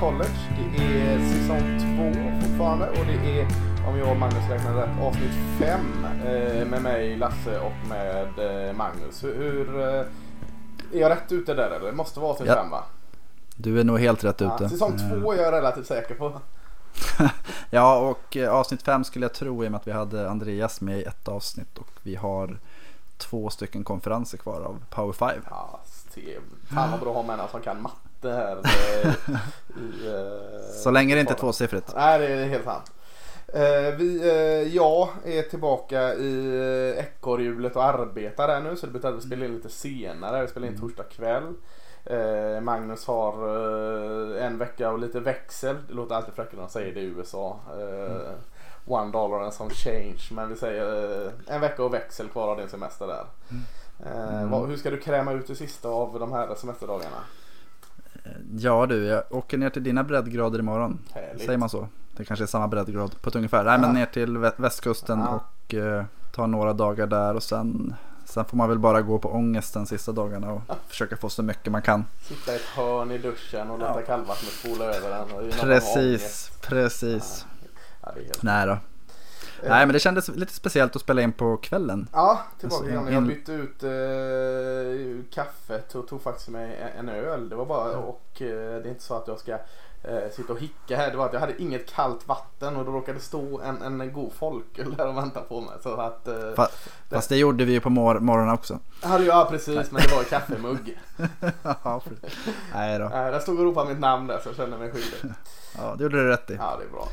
college. Det är säsong två fortfarande och det är, om jag och Magnus räknar rätt, avsnitt fem eh, med mig, Lasse och med eh, Magnus. Hur, hur eh, är jag rätt ute där eller? Det måste vara avsnitt Ja. fem va? Du är nog helt rätt Ja, ute. säsong Eh, två är jag relativt säker på. Ja, och eh, avsnitt fem skulle jag tro i och med att vi hade Andreas med i ett avsnitt och vi har två stycken konferenser kvar av Power 5. Ja, fan vad bra att ha med som kan matte här. eh, i, eh, Så länge det inte är tvåsiffrigt. Nej, det är helt sant. Eh, vi, eh, jag är tillbaka i ekorrhjulet och arbetar där nu så det betyder att vi spelar in lite senare. Vi spelar in torsdag kväll. Magnus har en vecka och lite växel. Det låter alltid fräckare när de säger det i USA. Eh, One dollar and some change. Men vi säger en vecka och växel kvar av din semester där. Vad, hur ska du kräma ut det sista av de här semesterdagarna? Ja du, jag åker ner till dina breddgrader imorgon. Härligt. Säger man så? Det kanske är samma breddgrad på ett ungefär. Nej men Ja. ner till vä- västkusten Ja. och eh, ta några dagar där och sen Sen får man väl bara gå på ångesten sista dagarna och försöka få så mycket man kan. Sitta i ett hörn i duschen och låta Ja. kallvattnet spola över ångest. Precis, precis. Ja. Nej då. Nej men det kändes lite speciellt att spela in på kvällen. Ja, tillbaka Alltså, igen. en- Jag bytte ut eh, kaffet och tog faktiskt med en- öl. Det var bara och eh, det är inte så att jag ska eh, sitta och hicka här. Det var att jag hade inget kallt vatten och då råkade stå en, en god folköl där och vänta på mig. Så att, eh, Fa- Fast det gjorde vi ju på mor- morgonen också. hade ja, precis, men det var i kaffemugg. Ja. Nej då. Eh, där stod och ropade mitt namn där så jag kände mig skyldig. Ja, det gjorde du rätt i. Ja, det är bra.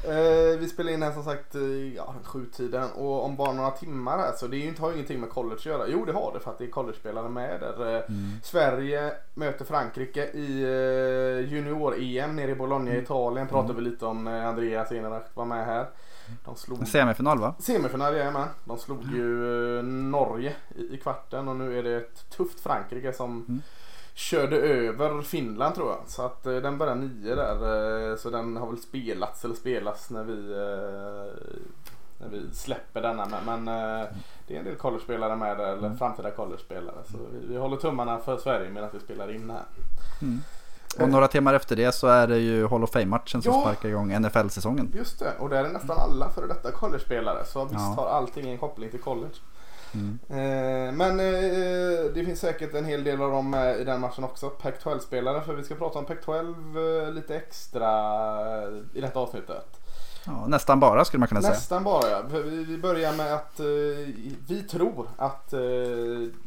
Eh, vi spelar in här som sagt i ja, sjutiden och om bara några timmar här så det är ju inte, har ju ingenting med college att göra. Jo, det har det för att det är college-spelare med där. Eh, Sverige möter Frankrike i eh, junior-EM nere i Bologna i Italien. Pratade vi lite om eh, Andreas Enerach var med här. De slog semifinal va? semifinal, jajamän. De slog ju eh, Norge i, i kvarten och nu är det ett tufft Frankrike som Mm. Körde över Finland tror jag. Så att eh, den börjar nio där. eh, Så den har väl spelats eller spelas när vi, eh, när vi släpper denna. Men, det är en del college-spelare med där, eller framtida college-spelare. Så vi, håller tummarna för Sverige medan vi spelar in här. Och några timmar efter det så är det ju Hall of Fame-matchen som Ja. sparkar igång NFL-säsongen. Just det, och där är nästan alla före detta college-spelare. Så visst Ja. har allting en koppling till college. Mm. Eh, men eh, det finns säkert en hel del av dem med i den matchen också. Pac-12-spelare, för vi ska prata om Pac-12 eh, lite extra eh, i detta avsnittet. Ja, nästan bara skulle man kunna säga. Nästan bara ja. Vi vi börjar med att eh, vi tror att eh,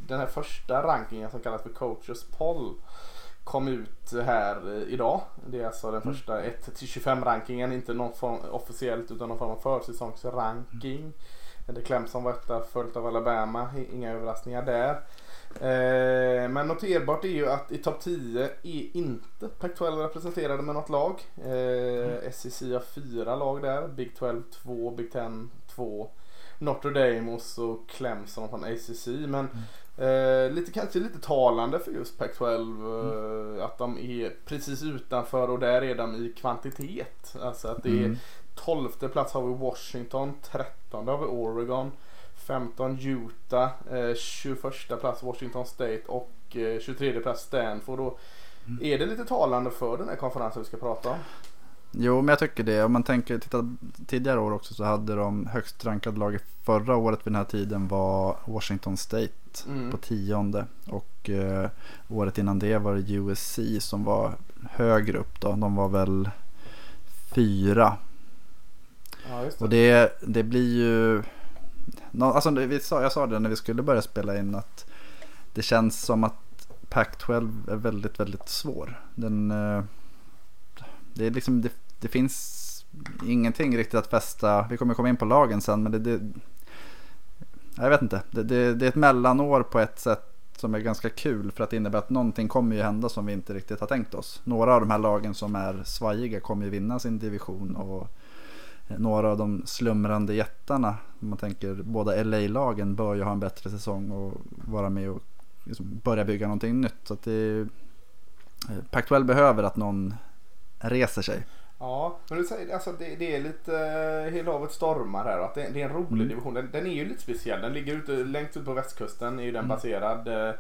den här första rankingen som kallas för Coaches Poll kom ut här eh, idag. Det är alltså den första 1-25 rankingen, inte någon form officiellt utan någon form av försäsongsranking. Det är Clemson var etta, följt av Alabama. Inga överraskningar där. Eh, men noterbart är ju att i topp 10 är inte Pac-12 representerade med något lag. Eh, SEC har fyra lag där. Big 12 två, Big 10 två. Notre Dame och så Clemson från ACC. Men eh, lite, kanske lite talande för just Pac-12 eh, att de är precis utanför och där är de i kvantitet. Alltså att det är Mm. 12 plats har vi Washington, 13 har vi Oregon, 15 Utah, eh, 21 plats Washington State och eh, 23 plats Stanford. Och är det lite talande för den här konferensen vi ska prata om? Jo, men jag tycker det. Om man tänker titta tidigare år också så hade de högst rankade laget förra året vid den här tiden var Washington State Mm. på tionde. Och eh, året innan det var det USC som var högre upp då. De var väl fyra. Ja, det. Och det, det blir ju... Alltså, vi sa, jag sa det när vi skulle börja spela in att det känns som att Pac-12 är väldigt, väldigt svår. Den, eh, det, är liksom, det, det finns ingenting riktigt att fästa. Vi kommer komma in på lagen sen men det, det jag vet inte. Det, det, det är ett mellanår på ett sätt som är ganska kul för att det innebär att någonting kommer ju hända som vi inte riktigt har tänkt oss. Några av de här lagen som är svajiga kommer ju vinna sin division och några av de slumrande jättarna, man tänker båda LA-lagen bör ju ha en bättre säsong och vara med och liksom börja bygga någonting nytt. Så att det, Pac-12 behöver att någon reser sig. Ja, men du säger alltså det, det är lite eh, hela havet stormar här att det, det är en rolig Mm. division. Den, den är ju lite speciell. Den ligger ute, längst ut på västkusten är ju den Mm. baserad. eh,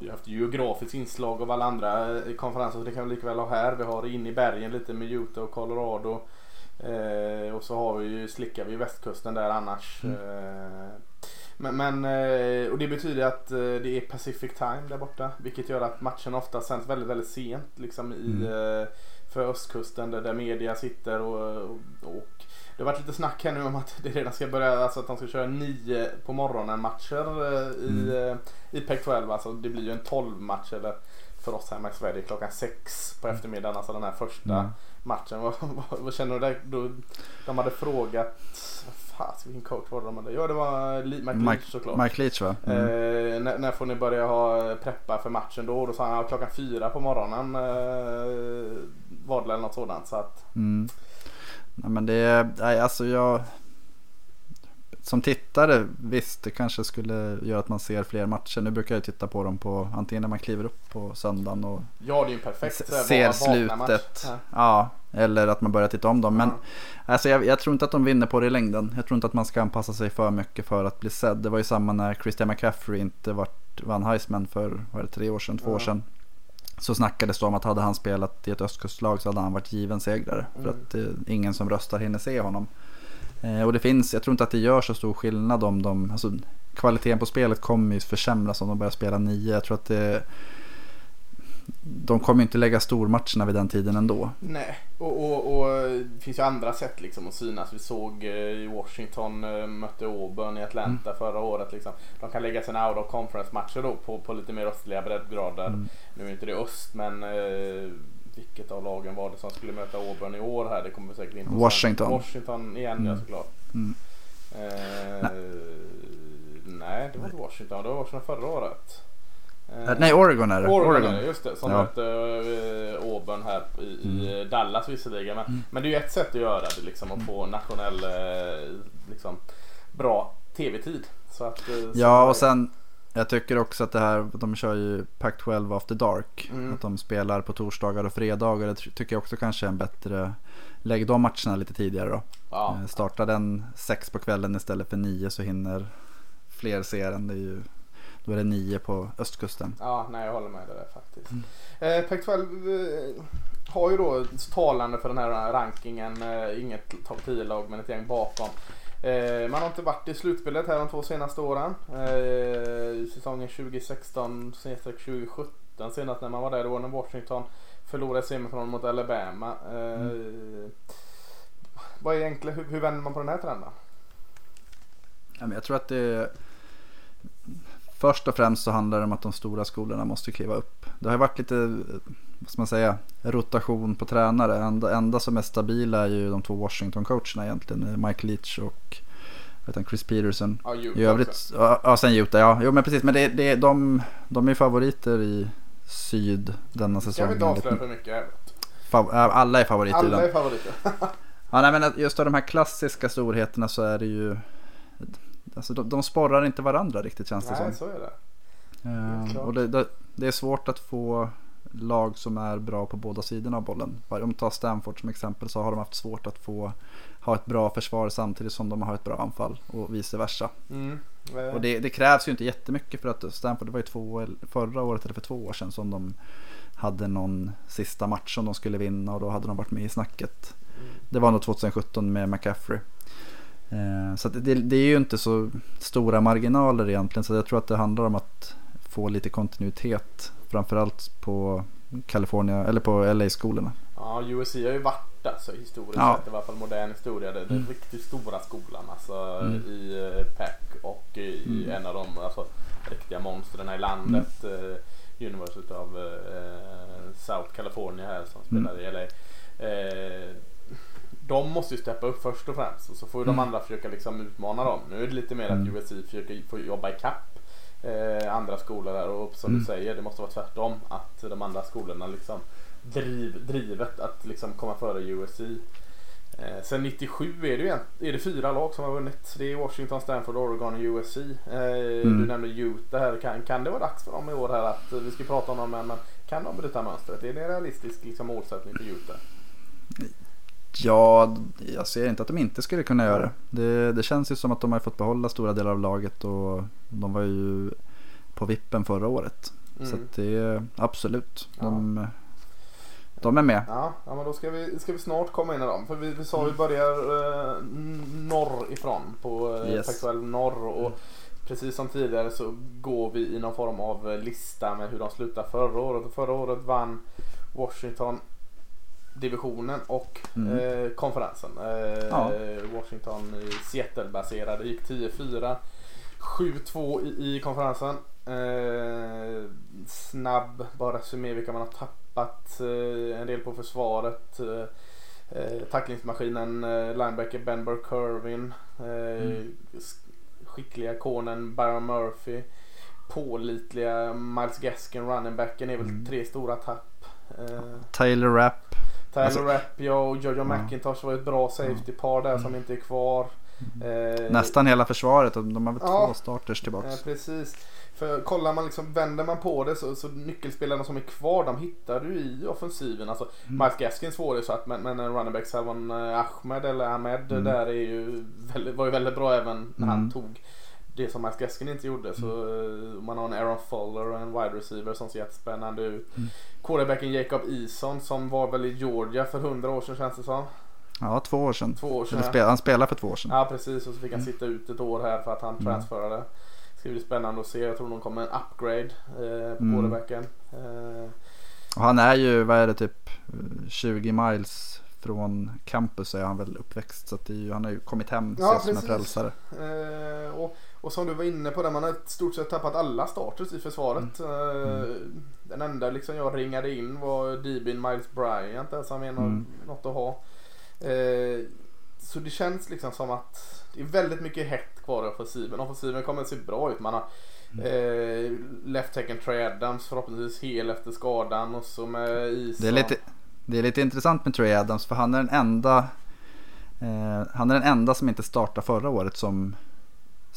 Vi har haft geografiskt inslag av alla andra eh, konferenser så det kan vi lika väl ha här. Vi har in i bergen lite med Utah och Colorado. Eh, och så har vi ju, slickar vi västkusten där annars. Mm. Eh, men, men eh, och det betyder att eh, det är Pacific time där borta. Vilket gör att matchen ofta sänds väldigt, väldigt sent. Liksom i, Mm. för östkusten där, där media sitter och, och, och det har varit lite snack här nu om att det redan ska börja, alltså att de ska köra nio på morgonen matcher i, Mm. i Pac-12. Alltså det blir ju en 12 match eller för oss hemma i Sverige klockan sex på eftermiddagen. Alltså den här första Mm. matchen. Vad, vad, vad känner du där? Då, de hade frågat, fan, vilken coach var det de hade? Ja det var Lee- Mike Leach såklart. Mike Leach va? Mm. Eh, när, när får ni börja ha preppa för matchen då? Då sa han ja, klockan fyra på morgonen eh, var det eller något sådant. Så att, Mm. Nej, men det nej, alltså jag som tittare visst det kanske skulle göra att man ser fler matcher. Nu brukar jag titta på dem på antingen när man kliver upp på söndagen och ja det är ju perfekt ser slutet. Ja. Ja, eller att man börjar titta om dem. Men Ja. alltså, jag, jag tror inte att de vinner på det i längden. Jag tror inte att man ska anpassa sig för mycket för att bli sedd. Det var ju samma när Christian McCaffrey inte vart, vann Heisman för vad är det, tre år sedan, två år sedan. Så snackades det om att hade han spelat i ett östkustlag så hade han varit given segrare. För Mm. att eh, ingen som röstar hinner se honom. Eh, och det finns, jag tror inte att det gör så stor skillnad om de, alltså kvaliteten på spelet kommer ju försämras om de börjar spela nio. Jag tror att det, de kommer ju inte lägga stormatcherna vid den tiden ändå. Nej, och, och, och det finns ju andra sätt liksom att synas. Vi såg eh, i Washington eh, mötte Auburn i Atlanta Mm. förra året. Liksom. De kan lägga sina out of conference matcher då på, på lite mer östliga breddgrader. Mm. Nu är inte det öst men vilket av lagen var det som skulle möta Auburn i år här? Det kommer säkert in på sen. Washington. Washington igen ja Mm. såklart. Mm. Eh, nej det var inte Washington, det var Washington förra året. Eh, Nej, Oregon är det. Oregon, är det, just det. Som Ja. mötte uh, Auburn här i, i Dallas visserligen. Men, Mm. men det är ju ett sätt att göra det liksom. Att få nationell eh, liksom, bra tv-tid. Så att, eh, så Ja, och sen jag tycker också att det här, de kör ju Pac-12 After Dark. Mm. Att de spelar på torsdagar och fredagar. Det ty- tycker jag också kanske är en bättre, lägg de matcherna lite tidigare då. Ja, Eh, Starta den sex på kvällen istället för nio så hinner fler se den. Det är ju, då är det nio på östkusten. ja, nej jag håller med dig där faktiskt. Mm. Eh, Pac-12 eh, har ju då talande för den här rankingen. Eh, inget topp 10-lag men ett gäng bakom. Eh, man har inte varit i slutspelet här de två senaste åren. Eh, säsongen 2016-2017 senast när man var där då när Washington förlorade semifinalen mot Alabama. Eh, Vad är egentligen, hur, hur vänder man på den här trenden? Jag tror att det Först och främst så handlar det om att de stora skolorna måste kliva upp. Det har varit lite, vad ska man säga, rotation på tränare. Enda, enda som är stabila är ju de två Washington-coacherna egentligen. Mike Leach och Chris Peterson. Ja, Utah I övrigt, ja, ja sen Utah, ja. Jo men precis, men det, det, de, de är favoriter i syd denna Ska vi säsong. inte avslöja för mycket? Fav, ja, alla är favoriter Alla är favoriter. Ja, nej, men just av de här klassiska storheterna så är det ju Alltså de, de sporrar inte varandra riktigt känns det Nej, som. så är det. Ehm, och det, det, det är svårt att få lag som är bra på båda sidorna av bollen. Om vi tar Stanford som exempel så har de haft svårt att få ha ett bra försvar samtidigt som de har ett bra anfall och vice versa. Mm. Eh, Och det, det krävs ju inte jättemycket för att Stanford, det var ju två, förra året eller för två år sedan som de hade någon sista match som de skulle vinna och då hade de varit med i snacket. Mm. Det var nog 2017 med McCaffrey. Eh, Så det, det är ju inte så stora marginaler egentligen. Så jag tror att det handlar om att få lite kontinuitet. Framförallt på California eller på LA-skolorna. Ja, USC har ju varit alltså historiskt Ja. sett, i alla fall modern historia. Det är den Mm. riktigt stora skolan alltså Mm. i eh, PAC och i Mm. en av de alltså, riktiga monstren i landet. Eh, University of eh, South California här som spelar Mm. i LA. Eh, de måste ju steppa upp först och främst och så får ju de Mm. andra försöka liksom utmana dem. Nu är det lite mer att Mm. USC försöker få jobba ikapp eh, andra skolor här och som Mm. du säger det måste vara tvärtom. Att de andra skolorna liksom driv, drivet att liksom komma före USC. Eh, sen 97 är det en, är det fyra lag som har vunnit. Det är Washington, Stanford, Oregon och USC. Eh, Mm. Du nämnde Utah här. Kan, kan det vara dags för dem i år här att vi ska prata om dem men kan de bryta mönstret? Är det en realistisk liksom, målsättning för Utah? Ja, jag ser inte att de inte skulle kunna göra det. det. Det känns ju som att de har fått behålla stora delar av laget och de var ju på vippen förra året. Mm. Så det är absolut. De, ja. de är med. Ja, ja, men då ska vi, ska vi snart komma in i dem. För vi, vi sa vi börjar eh, norrifrån på eh, yes. norr. Och mm. Precis som tidigare så går vi i någon form av eh, lista med hur de slutade förra året. Och förra året vann Washington divisionen och mm. eh, konferensen. Eh, ja. Washington Seattle-baserade gick 10-4. 7-2 i, i konferensen. Eh, snabb bara resumé vilka man har tappat. Eh, en del på försvaret. Eh, eh tacklingsmaskinen linebacker Ben Burkervin. Mm. Skickliga konen Byron Murphy. Pålitliga Miles Gaskin runningbacken är väl mm. tre stora tapp. Taylor Rapp. Tyler alltså, Rapp ja, och Jojo mm. McIntosh var ett bra safety-par där mm. som inte är kvar. Eh, Nästan hela försvaret. De har väl ja, två starters tillbaks. Eh, precis. För kollar man liksom, vänder man på det så, så nyckelspelarna som är kvar de hittar du i offensiven. Alltså mm. Miles Gaskins var det så att men, men running back Salvan eh, Ahmed eller Ahmed mm. där är ju väldigt, var ju väldigt bra även när han mm. tog det som Miles Gaskin inte gjorde. Så mm. man har en Aaron Fuller och en wide receiver som ser jättespännande ut. Mm. Quarterbacken Jacob Eason som var väl i Georgia för hundra år sedan känns det som. Ja, två år sedan. Två år sedan. Spel, han spelade för två år sedan. Ja, precis. Och så fick han mm. sitta ut ett år här för att han mm. transferade. Det ska bli spännande att se. Jag tror nog kommer en upgrade eh, på mm. quarterbacken. Eh. Och han är ju, vad är det, typ 20 miles från campus är han väl uppväxt. Så att ju, han har ju kommit hem ja, som en frälsare. Eh, och, och som du var inne på, där man har i stort sett tappat alla starters i försvaret. Mm. Eh, mm. Den enda liksom jag ringade in var Dibin Miles Bryant där som är mm. något att ha. Eh, så det känns liksom som att det är väldigt mycket hett kvar i offensiven. Offensiven kommer att se bra ut. Man har eh, left taken Trey Adams förhoppningsvis hel efter skadan och så med is. Det är lite, det är lite intressant med Trey Adams för han är den enda eh, han är den enda som inte startade förra året som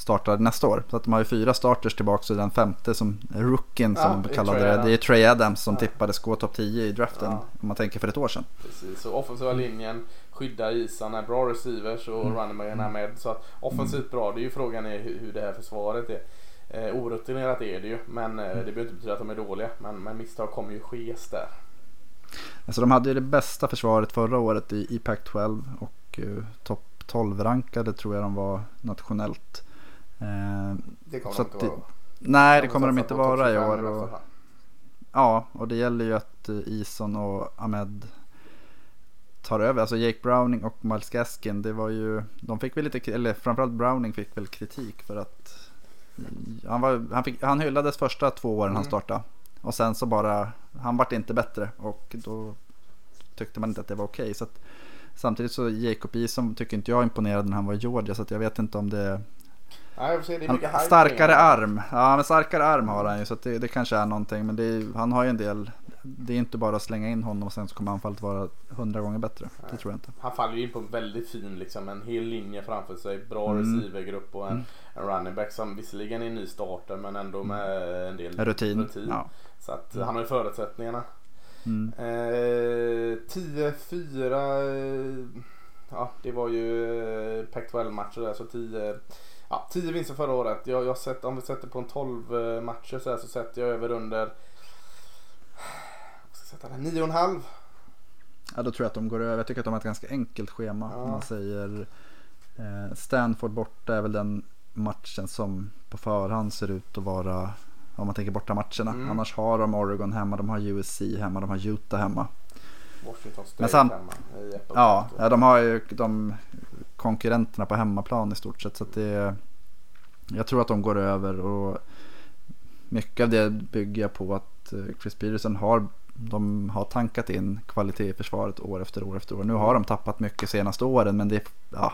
startar nästa år. Så att de har ju fyra starters tillbaka och den femte som rookien som ja, kallade det. Det är Trey Adams som ja. tippades gå topp 10 i draften. Ja. Om man tänker för ett år sedan. Precis, så offensiva linjen skyddar isarna, bra receivers och mm. runnerbagarna med. Så att offensivt bra, det är ju frågan är hur det här försvaret är. Eh, orutinerat är det ju, men eh, det behöver inte betyda att de är dåliga. Men, men misstag kommer ju ske där. Alltså de hade ju det bästa försvaret förra året i, i Pac-12 och uh, topp 12 rankade tror jag de var nationellt. Uh, det kommer de inte vara. Nej, det kommer de inte vara i år. Och, ja, och det gäller ju att uh, Ison och Ahmed tar över. Alltså Jake Browning och Miles Gaskin, det var ju, de fick väl lite, eller framförallt Browning fick väl kritik för att han, var, han, fick, han hyllades första två åren mm. han startade. Och sen så bara, han vart inte bättre och då tyckte man inte att det var okej. Okay. samtidigt så Jacob Eason tycker inte jag imponerade när han var i Georgia så jag vet inte om det Ja, det han, starkare arm. Ja, men starkare arm har han ju så det, det kanske är någonting. Men är, han har ju en del det är inte bara att slänga in honom och sen så kommer anfallet vara hundra gånger bättre. Nej. Det tror jag inte. Han faller ju in på en väldigt fin liksom, en hel linje framför sig. Bra mm. receivergrupp och en, mm. en running back som visserligen är ny starter men ändå mm. med en del rutin. rutin. Ja. Så att han har ju förutsättningarna. Mm. Eh, 10-4 eh, Ja det var ju eh, Pac-12 matcher där så 10 Ja 10 vinster förra året. Jag, jag sett, om vi sätter på en 12 eh, matcher så, här, så sätter jag över under sätta den? 9,5. Ja då tror jag att de går över. Jag tycker att de har ett ganska enkelt schema. Ja. Man säger eh, Stanford borta är väl den matchen som på förhand ser ut att vara om man tänker borta matcherna. Mm. Annars har de Oregon hemma, de har USC hemma, de har Utah hemma. Washington State Men sam- hemma. Ja, ja, de har ju de konkurrenterna på hemmaplan i stort sett. Så att det, jag tror att de går över och mycket av det bygger jag på att eh, Chris Peterson har de har tankat in kvalitet i försvaret år efter år efter år. Nu har de tappat mycket senaste åren men det är ja,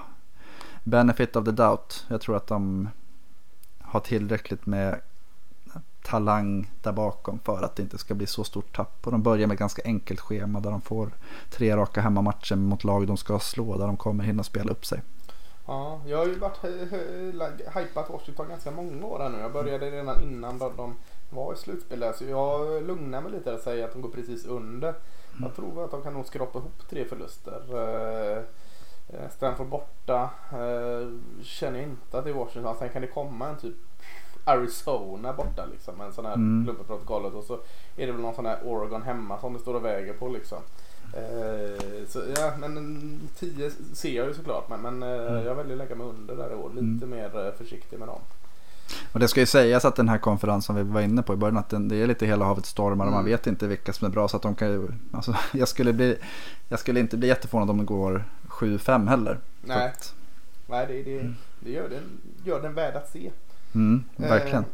benefit of the doubt. Jag tror att de har tillräckligt med talang där bakom för att det inte ska bli så stort tapp. Och de börjar med ganska enkelt schema där de får tre raka hemmamatcher mot lag de ska slå där de kommer hinna spela upp sig. Ja, jag har ju varit hypat Washington ganska många år här nu. Jag började redan innan de, de var i slutspel där. Så jag lugnar mig lite och säger att de går precis under. Jag tror att de kan nog skrapa ihop tre förluster. Uh, Stanford borta. Uh, känner jag inte att det är Washington. Sen kan det komma en typ Arizona borta liksom. En sån här mm. klump i protokollet. Och så är det väl någon sån här Oregon hemma som det står och väger på liksom. Eh, så, ja, men 10 ser jag ju såklart. Men, men eh, mm. jag väljer att lägga mig under där i år. Lite mm. mer eh, försiktig med dem. Och det ska ju sägas att den här konferensen vi var inne på i början att det är lite hela havet stormar och man mm. vet inte vilka som är bra. Så att de kan ju, alltså, jag, skulle bli, jag skulle inte bli jätteförvånad om det går 7-5 heller. Nej, att, Nej det, det, det gör, den, gör den värd att se. Mm, verkligen. Eh,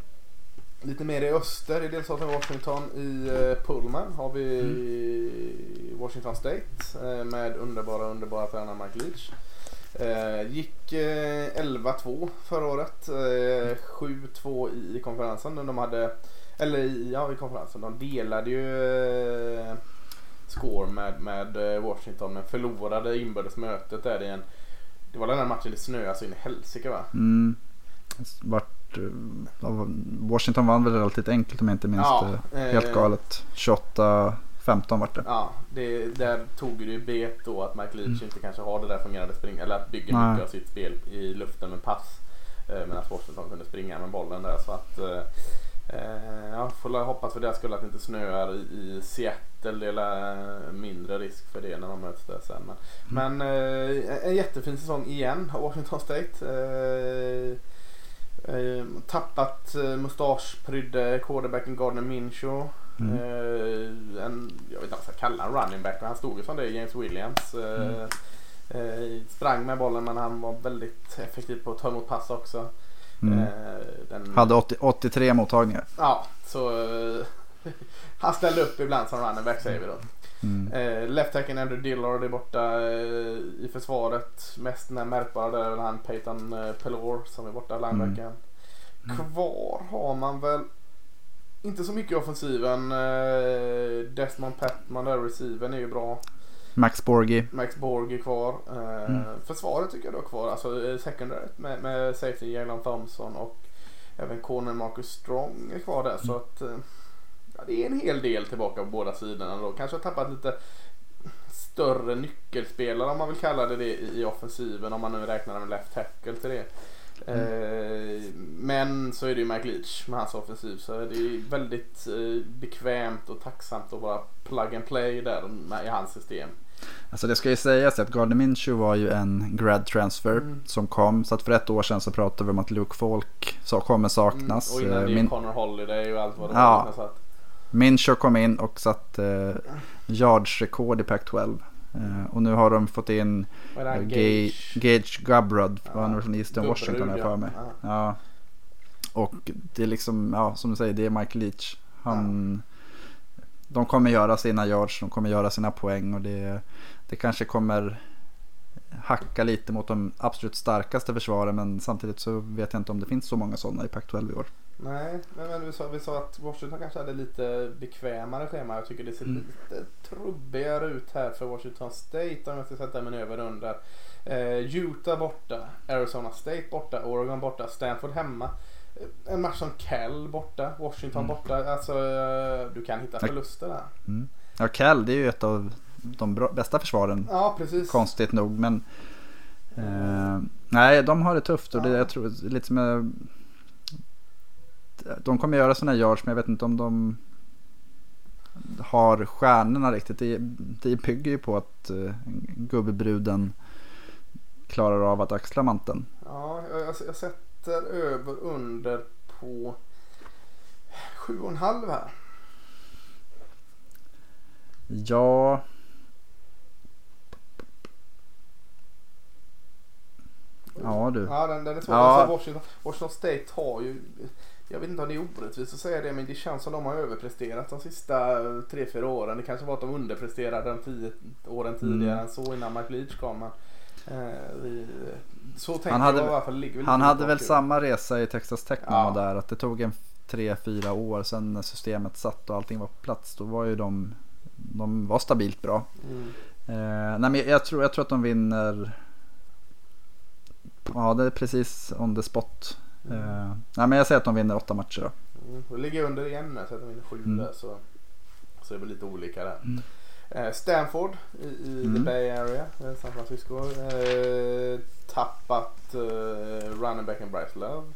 Lite mer i öster i delstaten Washington i eh, Pullman har vi mm. Washington State eh, med underbara, underbara tränare Mike Leach. Eh, gick 11-2 förra året. 7-2 i konferensen. De hade, eller ja, i konferensen. De delade ju score med, med Washington men förlorade inbördes mötet där i en det var den här matchen det snöade så in i helsike va? Mm. Vart Eh, Washington vann väl relativt enkelt om jag inte minns ja, det. Helt eh, galet. 28 15 vart det. Ja, det, där tog ju bet då att Mike Leach mm. inte kanske har det där fungerande spring eller att bygga Nej. mycket av sitt spel i luften med pass. Eh, medan Washington kunde springa med bollen där så att eh, eh ja, får hoppas för deras skull att det inte snöar i, Seattle. Det är mindre risk för det när de möts där sen. Men, mm. men eh, en jättefin säsong igen Washington State. Eh, Eh, tappat eh, mustaschprydde quarterbacken Gardner Minshew. Mm. Eh, en, jag vet inte vad jag ska kalla running back. Han stod ju som det, James Williams. Eh, mm. Eh, sprang med bollen men han var väldigt effektiv på att ta emot pass också. Mm. Eh, den, Hade 80, 83 mottagningar. Ja, så han ställde upp ibland som running back säger vi då. Mm. Eh, left tacken Andrew Dillard är borta eh, i försvaret. Mest den märkbara där är väl han Peyton eh, Pelor som är borta, linebacken. Mm. Kvar har man väl inte så mycket i offensiven. Eh, Desmond Petman där, receiven är ju bra. Max Borgi. Max Borgi kvar. Eh, mm. Försvaret tycker jag då är kvar. Alltså eh, secondary med, med safety Jalen Thompson och även corner Marcus Strong är kvar där. Mm. Så att eh, det är en hel del tillbaka på båda sidorna då. Kanske har tappat lite större nyckelspelare om man vill kalla det, det i offensiven om man nu räknar med left tackle till det. Mm. Eh, men så är det ju Mike Leach med hans offensiv så det är väldigt eh, bekvämt och tacksamt att bara plug and play där i hans system. Alltså det ska ju sägas att Gardner Minshew var ju en grad transfer mm. som kom. Så att för ett år sedan så pratade vi om att Luke Falk så kommer saknas. Mm, och innan det är Min... Connor Holiday och allt vad det ja. var. Minshew kom in och satte eh, yards-rekord i Pac-12. Eh, och nu har de fått in eh, Gage, Gage Gubrud, ja. han från Eastern Washington har jag för mig. Ja. ja. Och det är liksom, ja som du säger, det är Mike Leach. Han, ja. De kommer göra sina yards, de kommer göra sina poäng och det, det kanske kommer hacka lite mot de absolut starkaste försvaren men samtidigt så vet jag inte om det finns så många sådana i Pac-12 i år. Nej, men vi sa, vi sa att Washington kanske hade lite bekvämare schema. Jag tycker det ser mm. lite trubbigare ut här för Washington State om jag ska sätta mig över. Eh, Utah borta, Arizona State borta, Oregon borta, Stanford hemma. Eh, en match som Cal borta, Washington mm. borta. Alltså eh, du kan hitta förluster där. Mm. Ja, Cal det är ju ett av de bra, bästa försvaren. Ja, precis. Konstigt nog, men eh, nej, de har det tufft och det, jag tror lite som jag de kommer göra sådana yards men jag vet inte om de har stjärnorna riktigt. Det, det bygger ju på att uh, gubbebruden klarar av att axla manteln. Ja, jag, jag sätter över under på 7,5 här. Ja. Ja du. Ja den, den är svår. Ja. Alltså, Washington, Washington State har ju jag vet inte om det är orättvist att säga det men det känns som de har överpresterat de sista tre fyra åren. Det kanske var att de underpresterade de tio åren tidigare mm. än så innan Mike Leach kom. Men, eh, vi, så han hade, jag i alla fall. Han hade väl samma resa i Texas Tech när ja. var där. Att det tog en tre, fyra år sen när systemet satt och allting var på plats. Då var ju de, de var stabilt bra. Mm. Eh, nej, men jag, tror, jag tror att de vinner Ja, det är precis on the spot. Uh, nej, men jag säger att de vinner åtta matcher då. Mm, och ligger under igen så att de vinner sju Mm. där så, så är det lite olika där. Mm. Eh, Stanford i, i the Mm. Bay Area, eh, San Francisco. Eh, tappat eh, running backen Bryce Love.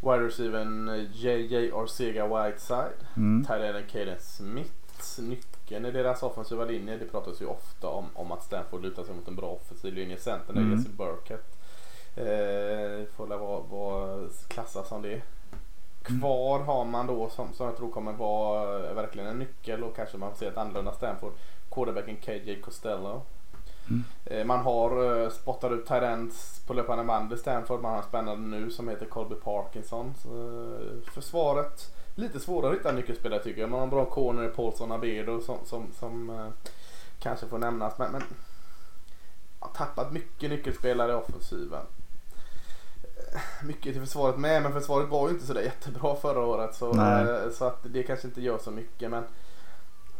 Wide receivern eh, JJ Ortega Whiteside. Mm. Tyler Caden Smith. Nyckeln i deras offensiva linje. Det pratas ju ofta om, om att Stanford lutar sig mot en bra offensiv linje. Centern är Mm. Jesse Burkett. Eh, får väl vara, vara klassas som det. Kvar har man då som, som jag tror kommer vara verkligen en nyckel och kanske man får se ett annorlunda Stanford. Quarterbacken KJ Costello. Mm. Eh, Man har uh, spottat ut Tyrants på löpande band i Stanford. Man har en spännande nu som heter Colby Parkinson. Så, eh, försvaret, lite svårare att hitta nyckelspelare tycker jag. Man har en bra corner i Paulson Abedo som, som, som eh, kanske får nämnas. Men, men har tappat mycket nyckelspelare i offensiven. Mycket till försvaret med men försvaret var ju inte sådär jättebra förra året. Så, eh, så att det kanske inte gör så mycket. Men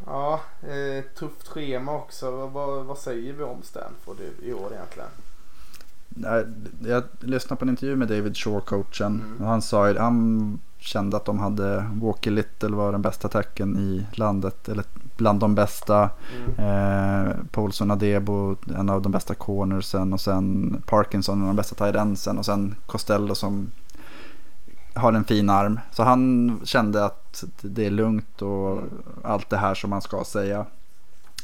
Ja, eh, tufft schema också. Vad, vad, säger vi om Stanford i, i år egentligen? Jag lyssnade på en intervju med David Shaw, coachen. Mm. Och han sa ju, han kände att de hade Walker Little var den bästa attacken i landet. Eller bland de bästa. Mm. Eh, Paulson Adebo, en av de bästa cornersen. Och sen Parkinson, en av de bästa tight endsen. Och sen Costello som har en fin arm. Så han kände att det är lugnt och Mm. allt det här som man ska säga.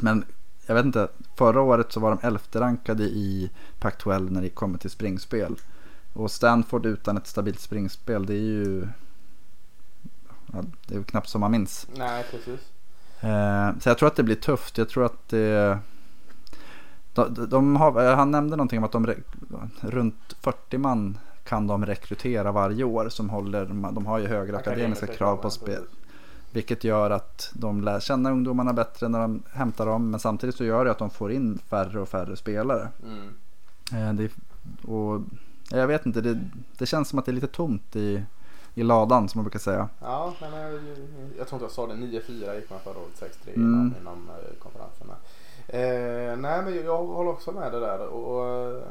Men jag vet inte, förra året så var de elfte rankade i Pac-12 när det kommer till springspel. Och Stanford utan ett stabilt springspel, det är ju ja, det är ju knappt som man minns. Nej, precis. Eh, så jag tror att det blir tufft. Jag tror att det... De, de har, han nämnde någonting om att de runt 40 man kan de rekrytera varje år som håller, de har ju högre akademiska krav på spel. Vilket gör att de lär känna ungdomarna bättre när de hämtar dem. Men samtidigt så gör det att de får in färre och färre spelare. Mm. Eh, det, och, jag vet inte, det, det känns som att det är lite tomt i, i ladan som man brukar säga. Ja, nej, men jag, jag tror inte jag sa det. 9-4 gick man förra året, 6-3 Mm. inom, inom eh, konferenserna. Eh, nej, men jag håller också med det där. Och, eh,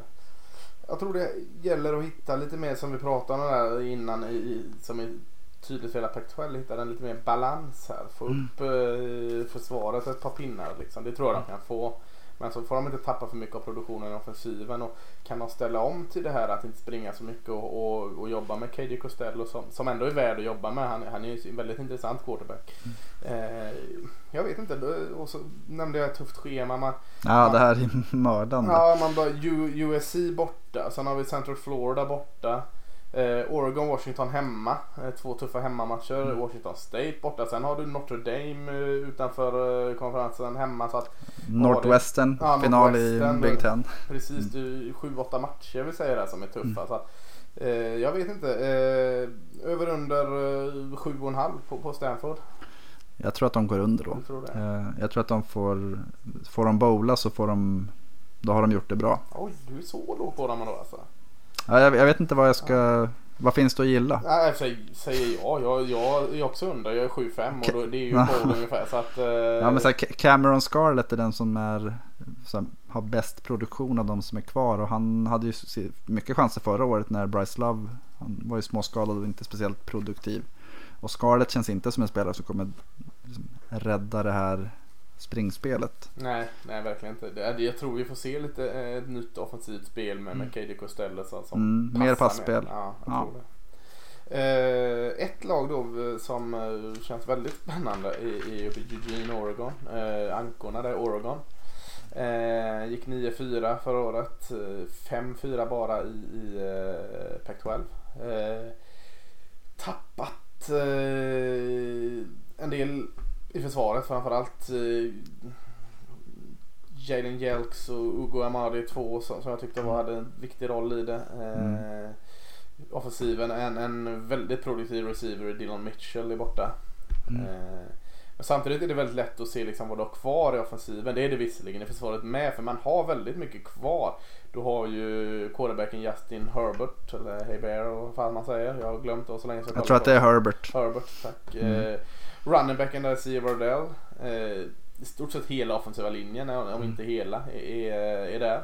jag tror det gäller att hitta lite mer som vi pratade om där innan i, som är tydligt för hela Pac-12. Hitta en lite mer balans här. Få Mm. upp eh, försvaret ett par pinnar liksom. Det tror jag de kan få. Men så får de inte tappa för mycket av produktionen i offensiven. Och kan de ställa om till det här att inte springa så mycket och, och, och jobba med KJ Costello som, som ändå är värd att jobba med. Han, han är ju en väldigt intressant quarterback. Eh, jag vet inte. Och så nämnde jag ett tufft schema. Man, Ja, det här är mördande. Ja, man bara USC borta. Sen har vi Central Florida borta. Eh, Oregon, Washington hemma. Eh, två tuffa hemmamatcher. Mm. Washington State borta. Sen har du Notre Dame eh, utanför eh, konferensen hemma. Så att Northwestern, Ja, final Northwestern. i Big Ten. precis, det är sju, åtta matcher vi säger där som är tuffa. Så att, eh, jag vet inte. Eh, över under eh, sju och en halv på, på Stanford. Jag tror att de går under då. Du tror? Eh, Jag tror att de får, får de bowla så får de, då har de gjort det bra. Oj, du är så låg på dem då alltså. Ja, jag, jag vet inte vad jag ska, vad finns det att gilla? Nej, säger, jag. Jag, jag är också under. Jag är 7-5 och då, det är ju bowl ungefär. Så att, eh, Ja, men så här, Ca- Cameron Scarlett är den som är, som har bäst produktion av de som är kvar. Och han hade ju mycket chanser förra året när Bryce Love, han var ju småskadad och inte speciellt produktiv. Och Scarlett känns inte som en spelare som kommer liksom, rädda det här springspelet. nej, nej, verkligen inte. Jag tror vi får se lite eh, ett nytt offensivt spel med, Mm. KD Costello som Mm, mer passspel. Ja, Ja. Eh, ett lag då eh, som känns väldigt spännande är, uppe i Eugene, Oregon. Ankorna där Oregon. Gick 9-4 förra året. Eh, 5-4 bara i, i eh, Pac-12. Eh, tappat en del i försvaret framförallt. Eh, Jaden Jelks och Ugo Amadi två som, som jag tyckte var, hade en viktig roll i det. Eh, Offensiven, en, en väldigt produktiv receiver, Dylan Mitchell är borta. Mm. Eh, men samtidigt är det väldigt lätt att se liksom vad du har kvar i offensiven. Det är det visserligen i försvaret med, för man har väldigt mycket kvar. Du har ju quarterbacken Justin Herbert, eller Heber och vad fan man säger. Jag har glömt det så länge så Jag tror att det är Herbert. Herbert, tack. Mm. Eh, running backen där, C. Wardell. Eh, I stort sett hela offensiva linjen, om Mm. inte hela, är, är där.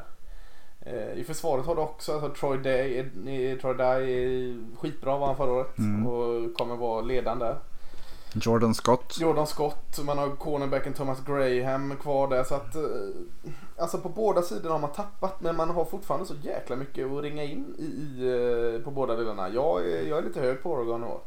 Eh, I försvaret har du också alltså Troy Day, eh, Troy Day är skitbra var han förra året Mm. och kommer vara ledande där. Jordan Scott. Jordan Scott, man har cornerbacken Thomas Graham kvar där så att eh, Alltså på båda sidorna har man tappat men man har fortfarande så jäkla mycket att ringa in i, i eh, på båda delarna. Jag jag är lite hög på Oregon i år.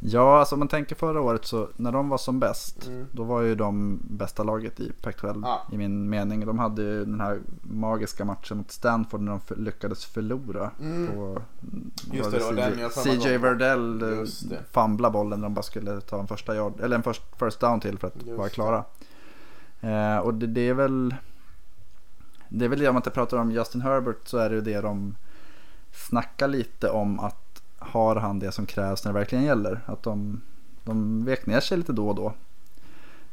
Ja, alltså om man tänker förra året så när de var som bäst. Mm. Då var ju de bästa laget i Pac-12 Ja. i min mening. De hade ju den här magiska matchen mot Stanford när de för, lyckades förlora. Mm. På, Just var det, det mig CJ var- Verdell eh, Just det. famla bollen när de bara skulle ta en första yard, eller en first, first down till för att Just vara det. klara. Eh, och det, det är väl det är väl det om man inte pratar om Justin Herbert så är det ju det de snackar lite om att har han det som krävs när det verkligen gäller. Att de, de vek ner sig lite då och då.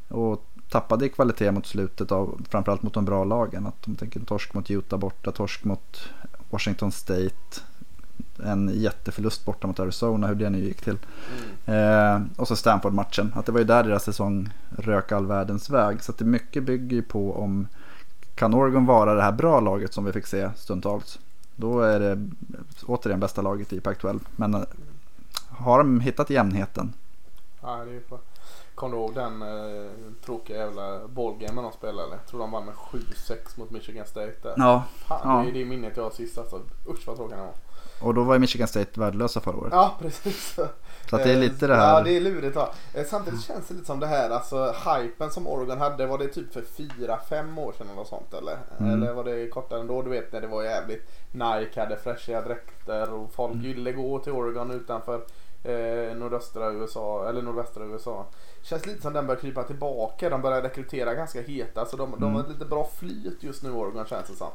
Och tappade i kvalitet mot slutet av framförallt mot de bra lagen. Att de tänker torsk mot Utah borta, torsk mot Washington State. En jätteförlust borta mot Arizona, hur det nu gick till. Mm. Eh, och så Stanford-matchen. Att det var ju där deras säsong rök all världens väg. Så att det mycket bygger ju på om kan Oregon vara det här bra laget som vi fick se stundtals. Då är det återigen bästa laget i Pac-12. Men eh, har de hittat jämnheten? Ja, det är ju bra. Kommer du ihåg den eh, tråkiga jävla bollgamen de spelade? Jag tror de vann med 7-6 mot Michigan State där. Ja, Fan, ja. det är det minnet jag har sist alltså. Usch vad tråkig den var. och då var ju Michigan State värdelösa förra året. Ja, precis. Så att det är lite det här. Ja, det är lurigt va. Eh, Samtidigt känns det lite som det här, alltså hypen som Oregon hade, var det typ för 4-5 år sedan eller något sånt eller? Mm. Eller var det kortare ändå? Du vet när det var jävligt Nike hade fräschiga dräkter och folk Mm. ville gå till Oregon utanför eh, nordöstra USA, eller nordvästra USA. Känns lite som den börjar krypa tillbaka. De börjar rekrytera ganska heta. Så de, de Mm. har ett lite bra flyt just nu Oregon känns det som.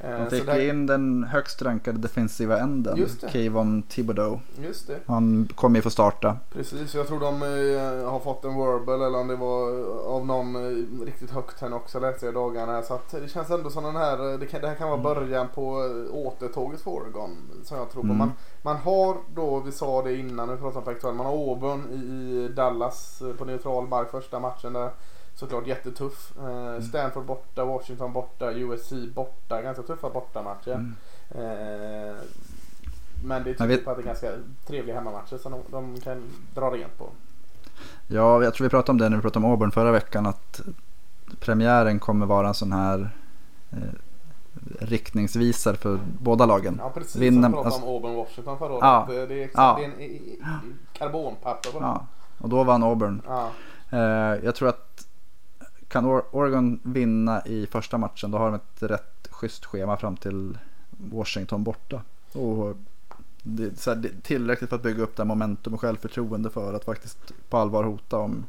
Eh, De fick ju in den högst rankade defensiva änden. Kayvon Thibodeau. Just det. Han kommer ju få starta. Precis, jag tror de eh, har fått en verbal eller om det var av någon eh, riktigt högt här också läste jag i dagarna. Så det känns ändå som den här, eh, det, kan, det här kan vara början på eh, återtåget för Oregon. Som jag tror på. Mm. Man, man har då, vi sa det innan, vi pratade om Pac-12, man har Auburn i, Dallas eh, på neutral mark första matchen där. Såklart jättetuff. Mm. Eh, Stanford borta, Washington borta, USC borta. Ganska tuffa bortamatcher. Mm. Eh, men det tyder på att det är ganska trevliga hemmamatcher som de, de kan dra rent på. Ja, jag tror vi pratade om det när vi pratade om Auburn förra veckan. Att premiären kommer vara en sån här eh, riktningsvisare för båda lagen. Ja precis Vinner- som vi pratade alltså- om Auburn Washington förra året. Ja. Det, det är, Ja. det är en i- i- karbonpapper på. Ja, och då vann Auburn. Ja. Eh, jag tror att kan Or- Oregon vinna i första matchen då har de ett rätt schysst schema fram till Washington borta. Och det, är så här, det är tillräckligt för att bygga upp det momentum och självförtroende för att faktiskt på allvar hota om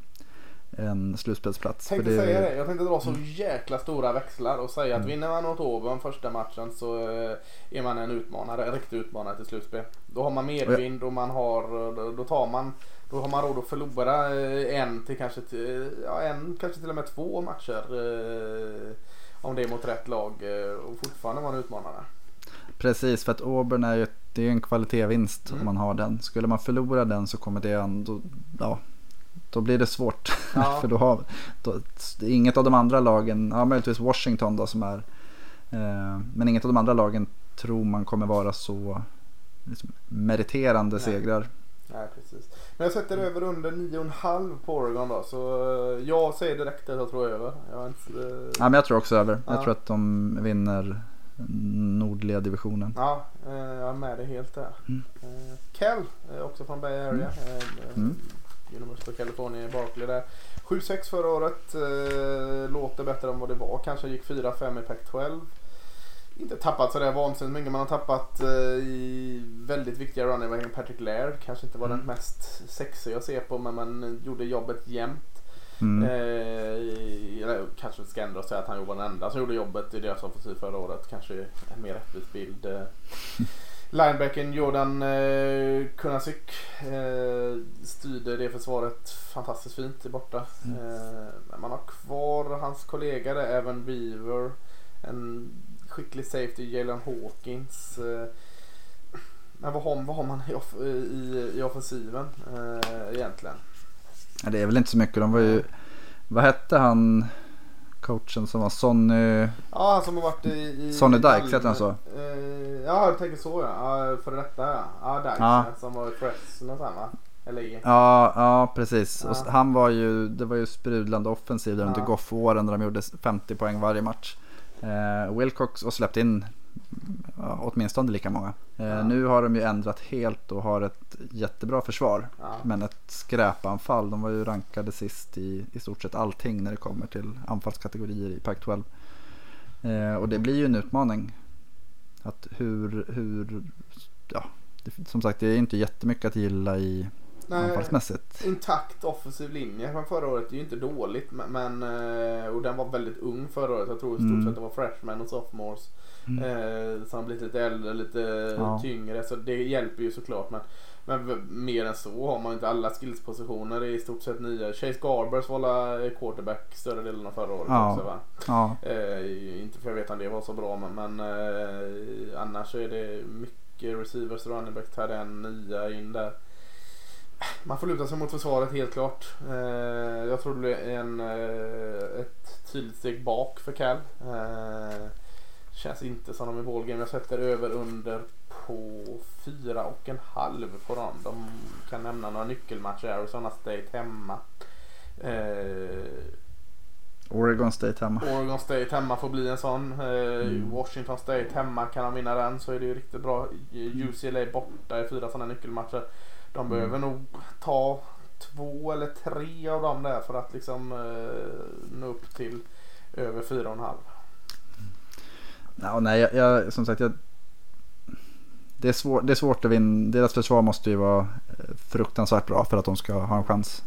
en slutspelsplats. Tänkte För säga det. Jag tänkte dra så Mm. jäkla stora växlar och säga att vinner man mot Auburn första matchen så eh, är man en utmanare, en riktig utmanare till slutspel. Då har man medvind och man har, då tar man då har man råd att förlora eh, en till kanske till, ja, en, kanske till och med två matcher. Eh, om det är mot rätt lag eh, och fortfarande vara en utmanare. Precis, för att Auburn är ju det är en kvalitetsvinst Mm. om man har den. Skulle man förlora den så kommer det ändå, ja, då blir det svårt. Ja. för då har då, inget av de andra lagen, ja möjligtvis Washington då som är, eh, men inget av de andra lagen tror man kommer vara så liksom, meriterande Nej. segrar. Nej, precis. Men jag sätter över under 9,5 på Oregon då. Så eh, jag säger direkt att jag tror över. Jag inte, eh, Ja, men jag tror också över. Ja. Jag tror att de vinner nordliga divisionen. Ja, eh, jag är med dig helt där. Mm. Eh, eh, också från Bay Area. eh, Mm. University of California i Berkeley där. 7-6 förra året. Låter bättre än vad det var. Kanske gick 4-5 i Pac-12. Inte tappat sådär vansinnigt mycket. Man har tappat eh, i väldigt viktiga running backen Patrick Laird. Kanske inte var Mm. den mest sexiga att se på men man gjorde jobbet jämt. Mm. Eh, kanske ska och säga att han var den enda som gjorde jobbet i deras offensiv förra året. Kanske en mer rättvis bild. Eh. Linebacken Jordan eh, Kunasik eh, styrde det försvaret fantastiskt fint i borta. Eh, men man har kvar hans kollega där, Evan Beaver. En skicklig safety, Jalen Hawkins. Eh, men vad har, vad har man i, off, i, i offensiven eh, egentligen? Ja, det är väl inte så mycket. De var ju, vad hette han, coachen som var Sonny. Ja, han som har varit i... i Sonny Dykes, heter han så? Eh, ja, jag tänker så ja. för detta ja. Ja, Dykes Ja. Som var i Fresno sen va? Ja, ja precis. Ja. Och han var ju, det var ju sprudlande offensiv där under Ja. Goff-åren där de gjorde 50 poäng varje match. Eh, Wilcox och släppt in ja, åtminstone lika många. Eh, Ja. Nu har de ju ändrat helt och har ett jättebra försvar. Ja. Men ett skräpanfall. De var ju rankade sist i i stort sett allting när det kommer till anfallskategorier i Pac-12. Eh, och det blir ju en utmaning. Att hur, hur, ja, det, som sagt det är inte jättemycket att gilla i Nej, anfallsmässigt. intakt offensiv linje från förra året är ju inte dåligt. Men, eh, och den var väldigt ung förra året. Jag tror i stort Mm. sett det var freshmen och sophomores. Eh, som blivit lite äldre, lite Ja. tyngre. Så det hjälper ju såklart. Men, men mer än så har man ju inte alla skillspositioner. Är i stort sett nya. Chase Garbers var quarterback större delen av förra året Ja. också va? Ja, Eh, inte för jag vet om det var så bra men, men eh, annars är det mycket receivers, running back, tight end, nya in där. Man får luta sig mot försvaret helt klart. Eh, jag tror det blir en, eh, ett tydligt steg bak för Cal. Eh, känns inte som de är ballgame. Jag sätter över under på fyra och en halv på dem. De kan nämna några nyckelmatcher. Arizona State hemma. Oregon State hemma. Oregon State hemma får bli en sån. Mm. Washington State hemma kan de vinna den så är det ju riktigt bra. UCLA borta i fyra sådana nyckelmatcher. De Mm. behöver nog ta två eller tre av dem där för att liksom eh, nå upp till över fyra och en halv. Ja, nej, jag, jag, som sagt, jag, det, är svår, det är svårt att vinna. Deras försvar måste ju vara eh, fruktansvärt bra för att de ska ha en chans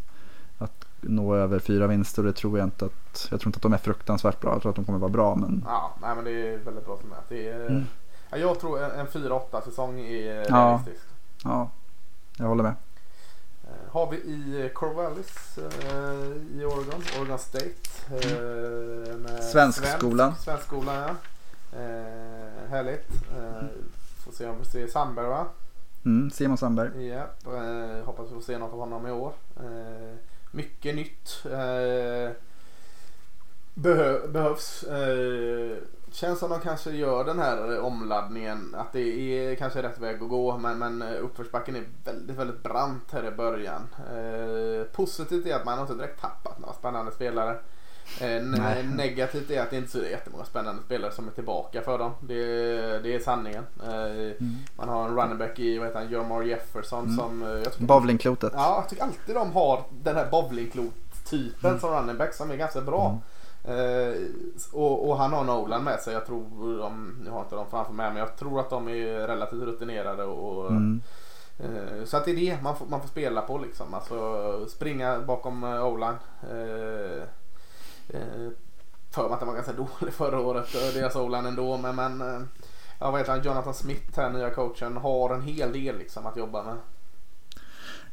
att nå över fyra vinster. Det tror jag inte att, jag tror inte att de är fruktansvärt bra. Jag tror att de kommer vara bra. Men Ja, nej, men det är väldigt bra som det är. Mm. Ja, jag tror en, en 4-8 säsong är Ja. realistisk. ja, jag håller med. Eh, Har vi i Corvallis eh, i Oregon, Oregon State. Eh, med Svenskskolan. Svensk, svenskskolan ja. Eh, härligt. Eh, får se om vi ser Sandberg va? Mm, Simon Sandberg. Ja, eh, hoppas vi får se något av honom i år. Eh, mycket nytt. Eh, behö, behövs. Känns som de kanske gör den här omladdningen. Att det är kanske rätt väg att gå. Men, men eh, uppförsbacken är väldigt, väldigt brant här i början. Eh, positivt är att man inte direkt tappat några spännande spelare. Eh, ne- negativt är att det inte är så jättemånga spännande spelare som är tillbaka för dem. Det, det är sanningen. Eh, man har en running back i vad heter han, Jermar Jefferson Mm. som... eh, Jag tycker, Bowlingklotet. ja, jag tycker alltid de har den här bowlingklot-typen Mm. som running back som är ganska bra. Eh, och, och han har Nolan med sig. Jag tror de, nu har inte de framför mig men jag tror att de är relativt rutinerade. Och, Mm. eh, så att det är det man får, man får spela på liksom. Alltså springa bakom uh, Olan. Eh, eh, för mig att den var ganska dålig förra året, eh, deras Olan ändå. Men, men eh, ja, vad heter han, Jonathan Smith här, nya coachen, har en hel del liksom att jobba med.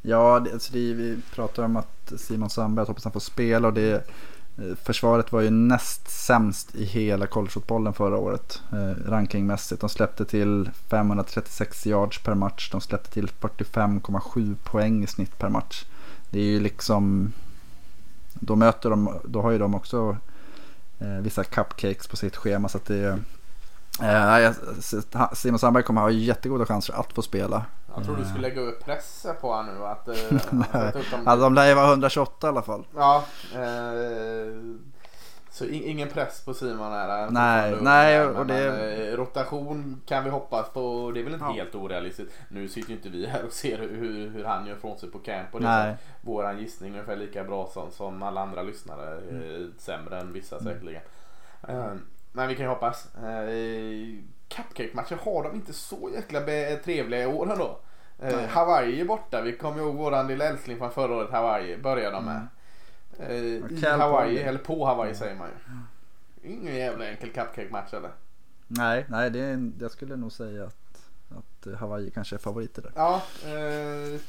Ja, det, alltså det, vi pratar om att Simon Sandberg, jag hoppas han får spela och det eh, Eh, försvaret var ju näst sämst i hela collegefotbollen förra året eh, rankingmässigt. De släppte till 536 yards per match. De släppte till 45,7 poäng i snitt per match. Det är ju liksom då möter de, då har ju de också eh, vissa cupcakes på sitt schema så att det eh, Simon Sandberg kommer ha jättegoda chanser att få spela. Jag tror du Eh. skulle lägga upp press på honom nu. Att, eh, att dem- Alltså, de lär ju vara 128 i alla fall. Ja. Eh, så in, ingen press på Simon här. Är Nej, nej, och det- eh, rotation kan vi hoppas på. Det är väl inte Ja. helt orealistiskt. Nu sitter ju inte vi här och ser hur, hur han gör från sig på camp. Och det Nej. är våran gissning är ungefär lika bra som, som alla andra lyssnare. Eh, sämre än vissa Mm. säkerligen. Eh, men vi kan ju hoppas. Eh, Cupcake-matcher har de inte så jäkla trevliga i år ändå. Eh. Hawaii är borta. Vi kommer ihåg våran lilla älskling från förra året. Hawaii började de med. Eh, I Mm. Hawaii, eller på Hawaii säger man ju. Ingen jävla enkel cupcake-match eller? Nej, nej det är, en- jag skulle nog säga att, att Hawaii kanske är favoriter där. Ja, eh,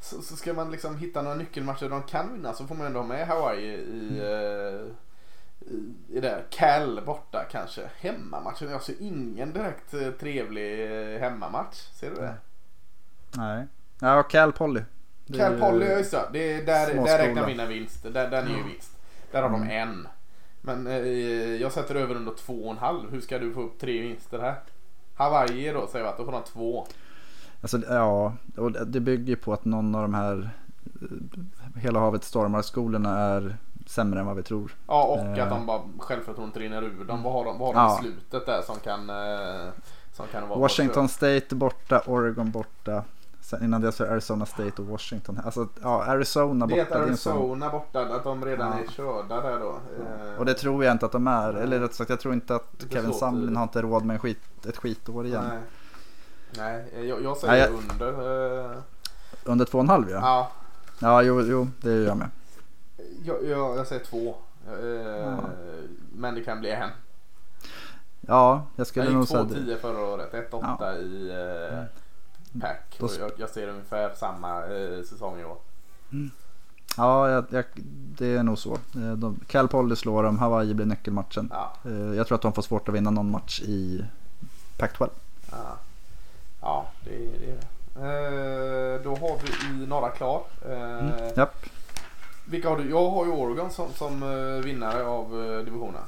så, så ska man liksom hitta några nyckelmatcher de kan vinna så får man ändå ha med Hawaii i, eh, i, i det. Cal borta kanske. Hemmamatchen, jag ser ingen direkt eh, trevlig eh, hemmamatch. Ser du det? Nej. Ja, Cal Poly. Det är Cal ju- Poly, ja, just det. är där, där räknar vi in en vinst. Där, den är ju vinst. Där har Mm. de en. Men eh, jag sätter över under två och en halv. Hur ska du få upp tre vinster här? Hawaii då säger vi att då får de två. Alltså, ja, och det bygger ju på att någon av de här eh, Hela havet stormar-skolorna är sämre än vad vi tror. Ja och att Eh. de bara självförtroendet rinner ur dem. Vad har de, vad har de Ja. i slutet där som kan, eh, som kan vara Washington State borta, Oregon borta. Sen innan så är Arizona State och Washington. Alltså ja, Arizona borta. Det är. Arizona borta, att de redan Ja. är körda där då. Eh, Och det tror jag inte att de är. Eller rätt sagt jag tror inte att Kevin. Sumlin har inte råd med en skit, ett skitår igen. Nej, nej jag, jag säger Nej, jag- under. Eh, Under två och en halv ja. ja, Ja jo, jo det gör jag med. jag, jag, jag säger två. Eh, Ja. Men det kan bli en. Ja, jag Jag skulle gick nog säga det. 2-10 förra året, 1-8 i eh, pack. Då jag, jag ser ungefär samma eh, säsong i år. Ja, jag, jag, det är nog så. Eh, De, Cal Poly slår dem, Hawaii blir nyckelmatchen. Ja, Eh, Jag tror att de får svårt att vinna någon match i Pac-12. ja. ja det, är det. Eh, då har vi i norra klar. Eh, Mm. Japp. Vilka har du? Jag har ju Oregon som, som eh, vinnare av divisionen.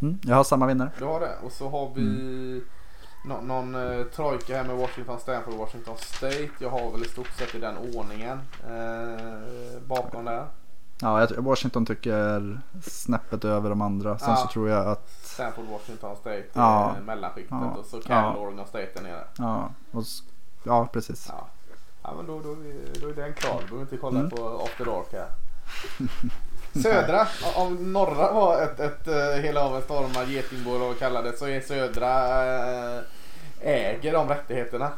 Mm. Jag har samma vinnare. Du har det. Och så har vi Mm. Nå- någon eh, trojka här med Washington, Stanford och Washington State. Jag har väl i stort sett i den ordningen eh, bakom där. Ja, Washington tycker snäppet över de andra. Sen Ja. så tror jag att, Stanford, Washington State Ja. eh, mellanskiktet Ja. och så Cal, Ja. Oregon State där nere. ja, och, ja precis. Ja, ja men då, då, är då är den klar. Då behöver vi inte kolla Mm. på After Dark här. Södra, om norra var ett, ett uh, hela av en stormar getingbo och kallade så är södra eh, äger de rättigheterna.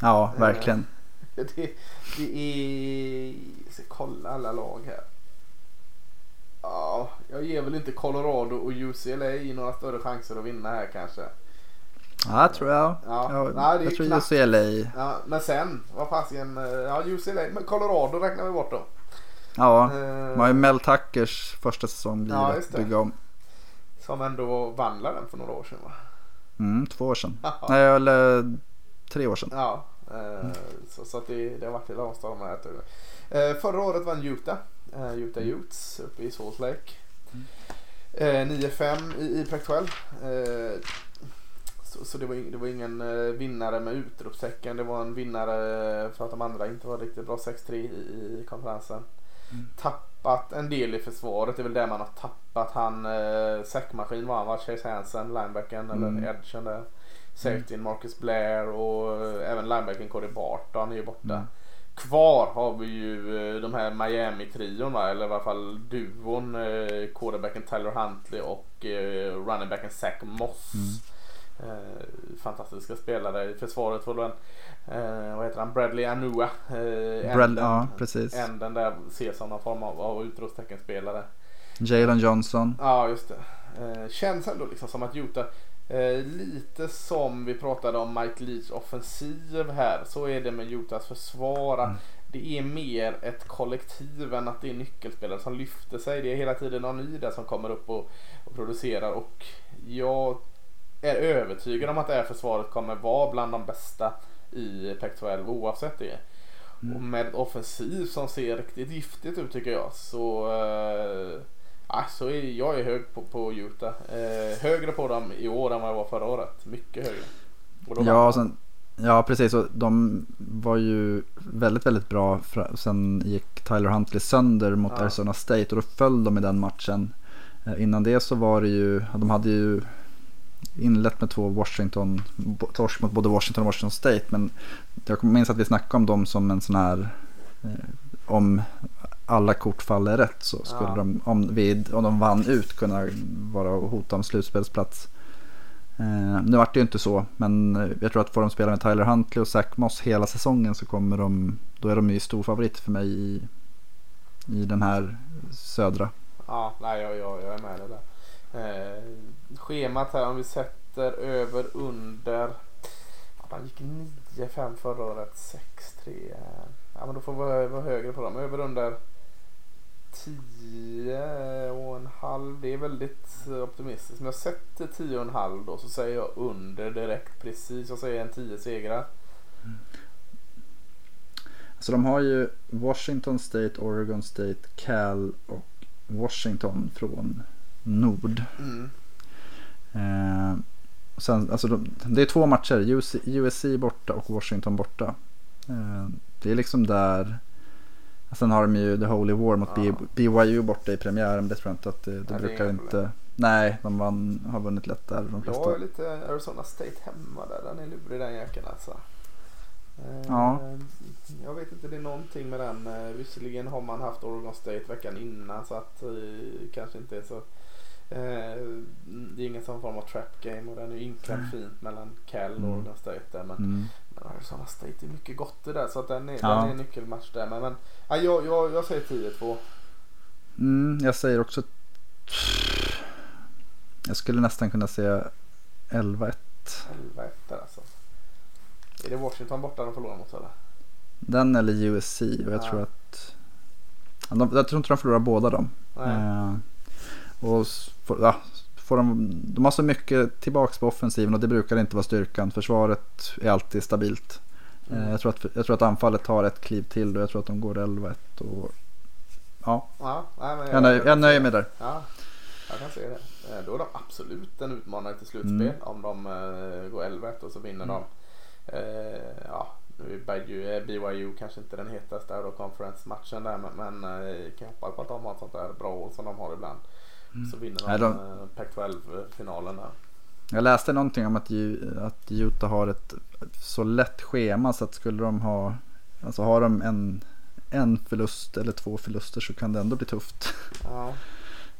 Ja, verkligen. Det, det är... Jag ska kolla alla lag här. Ja, jag ger väl inte Colorado och UCLA några större chanser att vinna här kanske. Ja, jag tror jag. Ja. Ja, Nej, jag tror knappt. UCLA. Ja, men sen, vad fasiken, eh, ja UCLA, men Colorado räknar vi bort då. Ja, man har ju Mel Tuckers första säsong blir Ja, att det. bygga om. Som ändå vann den för några år sedan va? Mm, två år sedan. Nej, eller tre år sedan. Ja, eh, så, så att det, det har varit hela avståndet här. jag. Eh, förra året vann Utah. Eh, Utah Utes uppe i Salt Lake. Eh, 9-5 i, i Pac-12. Eh, så så det, var, det var ingen vinnare med utropstecken. Det var en vinnare för att de andra inte var riktigt bra. 6-3 i, i konferensen. Mm. Tappat en del i försvaret. Det är väl där man har tappat. Han eh, säckmaskin var han va? Chase Hansen, linebacken Mm. eller edgen där. Safetyn Marcus Blair och eh, även linebacken Cody Barton är ju borta. Mm. Kvar har vi ju eh, de här Miami-trion va? eller i alla fall duon. Eh, quarterbacken Tyler Huntley och eh, runningbacken Zach Moss. Eh, fantastiska spelare i försvaret var en, eh, vad heter han, Bradley Anua. Eh, Brad, änden- ja, precis. Änden där ses som någon form av, av utropsteckenspelare. Jalen Johnson. Ja, just det. Eh, känns ändå liksom som att Utah, eh, lite som vi pratade om Mike Leach offensiv här, så är det med Utahs försvar. att Mm. Det är mer ett kollektiv än att det är nyckelspelare som lyfter sig. Det är hela tiden någon ny där som kommer upp och, och producerar och jag är övertygad om att det här försvaret kommer vara bland de bästa i Pac-12 oavsett det. Och med ett offensiv som ser riktigt giftigt ut tycker jag så eh, ja, så är jag är hög på, på Utah. Eh, högre på dem i år än vad jag var förra året. Mycket högre. Ja, sen, ja, precis. Och de var ju väldigt, väldigt bra. Sen gick Tyler Huntley sönder mot Ja. Arizona State och då föll de i den matchen. Eh, Innan det så var det ju, de hade ju inlett med två Washington, torsk mot både Washington och Washington State. Men jag minns att vi snackade om dem som en sån här, eh, om alla kort faller rätt så skulle Ja. de, om, vi, om de vann ut, kunna vara och hota om slutspelsplats. Eh, nu vart det ju inte så, men eh, jag tror att får de spela med Tyler Huntley och Zach Moss hela säsongen så kommer de, då är de ju stor favorit för mig i, i den här södra. Ja, nej jag, jag, jag är med det där. Eh, schemat här om vi sätter över under. Man gick 9-5 förra året, 6-3. Ja men då får vi vara- högre på dem. Över under 10 och en halv. Det är väldigt eh, optimistiskt. Om jag sätter 10 och en halv då så säger jag under direkt precis. Jag säger en 10 segrar. Mm. Så de har ju Washington State, Oregon State, Cal och Washington från Nord. Mm. Eh, sen, alltså de, det är två matcher, UC, USC borta och Washington borta. Eh, det är liksom där. Sen har de ju The Holy War mot Ja. BYU borta i premiären. Men det tror jag inte att det, det det är brukar inga inte. problem. Nej, de vann, har vunnit lätt där. De Jag har lite Arizona State hemma där. Den är lurig den jäkeln alltså. Eh, Ja. Jag vet inte, det är någonting med den. Eh, Visserligen har man haft Oregon State veckan innan så att eh, kanske inte är så. Eh, det är ingen sån form av trap game och den är inklämd fint mellan Cal och Mm. Oregon State där. Men, Mm. men Arizona State är mycket gott i där så att den är, Ja. den är en nyckelmatch där. Men, men ja, jag, jag, jag säger 10-2. Mm, jag säger också. Jag skulle nästan kunna säga 11-1. 11-1 där alltså. Är det Washington borta de förlorar mot eller? Den eller USC och jag Ja. tror att. jag tror inte de förlorar båda dem. Nej. Eh, och får, ja, får de, de har så mycket tillbaks på offensiven och det brukar inte vara styrkan. Försvaret är alltid stabilt. Eh, Mm. jag, tror att, jag tror att anfallet tar ett kliv till och jag tror att de går 11-1. Och, ja, Ja, jag, nöj, jag nöjer mig där. Ja, jag kan se det. Eh, Då är de absolut en utmanare till slutspel Mm. om de eh, går 11 och så vinner de. Eh, ja, nu är BYU, kanske inte den hetaste Euro Conference-matchen där men, men eh, kan hoppas på att de har ett sånt där bra år som de har ibland. Så vinner de, Nej, de- eh, Pac-12-finalen där. Jag läste någonting om att, att Utah har ett så lätt schema så att skulle de ha, alltså har de en, en förlust eller två förluster så kan det ändå bli tufft. Ja,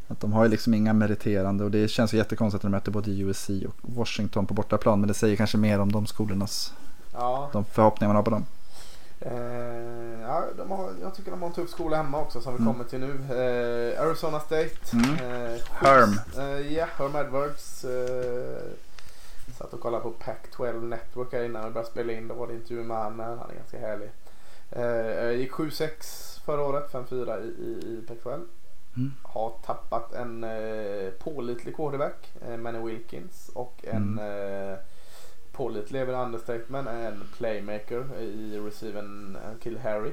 Att de har ju liksom inga meriterande och det känns ju jättekonstigt att de möter både USC och Washington på bortaplan. Men det säger kanske mer om de skolornas, ja. de förhoppningar man har på dem. Eh, ja de har, jag tycker de har en tuff skola hemma också som vi Mm. kommer till nu. Eh, Arizona State. Mm. Eh, Herm. Eh, Ja, Herm Edwards. Uh, satt och kollade på Pac-12 Network här innan vi började spela in. Då var det intervju med han. eh, Han är ganska härlig. Uh, gick 7-6 förra året, 5-4 i, i, i Pac-12. Mm. Har tappat en pålitlig quarterback, Manny Wilkins. Och en uh, pålitlig, är väl understatement, en playmaker i receiven uh, Kill Harry.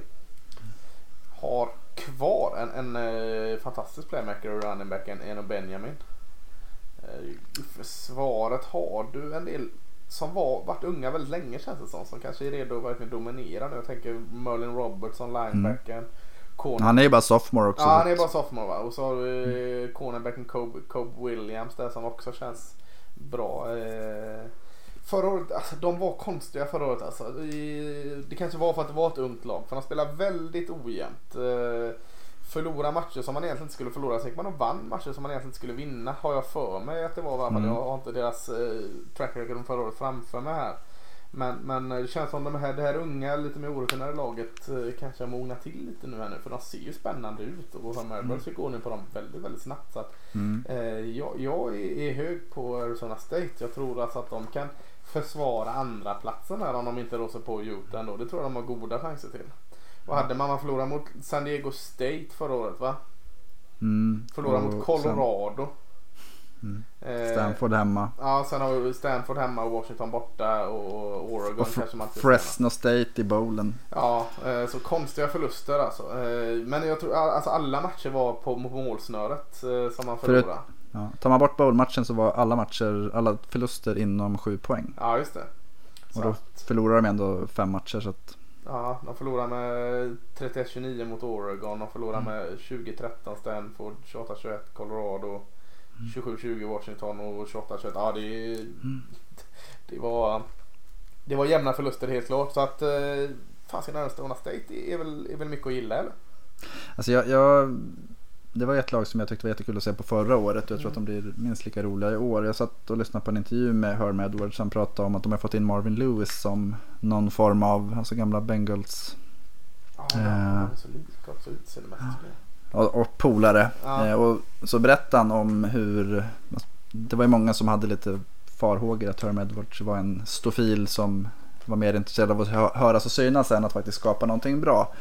Har kvar en, en eh, fantastisk playmaker och running back, en Benjamin. Eh, försvaret har du en del som var, varit unga väldigt länge känns det som. Som kanske är redo att verkligen dominera nu. Jag tänker Merlin Robertson, linebacken. Corner- Han är ju bara sophomore också. Ja, han är bara sophomore va. Och så har du eh, cornerbacken Cobe Williams där som också känns bra. Eh, förra året, alltså de var konstiga förra året alltså. I- Det kanske var för att det var ett ungt lag. För de spelar väldigt ojämnt. Eh, förlora matcher som man egentligen inte skulle förlora. Sen man och vann matcher som man egentligen inte skulle vinna. Har jag för mig att det var. va? Men Mm. Jag har inte deras eh, track record från förra året framför mig här. Men, men det känns som de här, det här unga, lite mer orutinerade laget eh, kanske har mognat till lite nu här nu. För de ser ju spännande ut. Och Herm Edwards fick ordning på dem väldigt, väldigt snabbt. Så att, Mm. eh, jag, jag är, är hög på Arizona State. Jag tror alltså att de kan försvara andra platsen här om de inte låser på Utah ändå. Det tror jag de har goda chanser till. Och hade man, man förlorat mot San Diego State förra året va? Mm. Förlorat Och mot Colorado. Mm. Eh, Stanford hemma. Ja, sen har vi Stanford hemma och Washington borta och Oregon Och kanske man. Fresno State i bowlen. Ja, eh, så konstiga förluster alltså. Eh, Men jag tror alltså alla matcher var på målsnöret som man Förut- förlorade. Ja. Tar man bort bowlmatchen så var alla matcher, alla förluster inom sju poäng. Ja, just det. Så, Och då förlorar de ändå fem matcher så att ja, de förlorade med 31-29 mot Oregon. De förlorade Mm. med 20-13 Stanford, 28-21 Colorado, Mm. 27-20 Washington och 28-21. Ja, det, Mm. det var det var jämna förluster helt klart. Så att eh, fasiken Arizona State är väl, är väl mycket att gilla eller? Alltså jag, jag, det var ett lag som jag tyckte var jättekul att se på förra året och jag tror att de blir minst lika roliga i år. Jag satt och lyssnade på en intervju med Herm Edwards som pratade om att de har fått in Marvin Lewis som någon form av, alltså gamla Bengals Ja, Eh. är så också och, och polare. Ja. Eh, och så berättade han om hur, det var ju många som hade lite farhågor att Herm Edwards var en stofil som var mer intresserad av att hö- höras och synas än att faktiskt skapa någonting bra.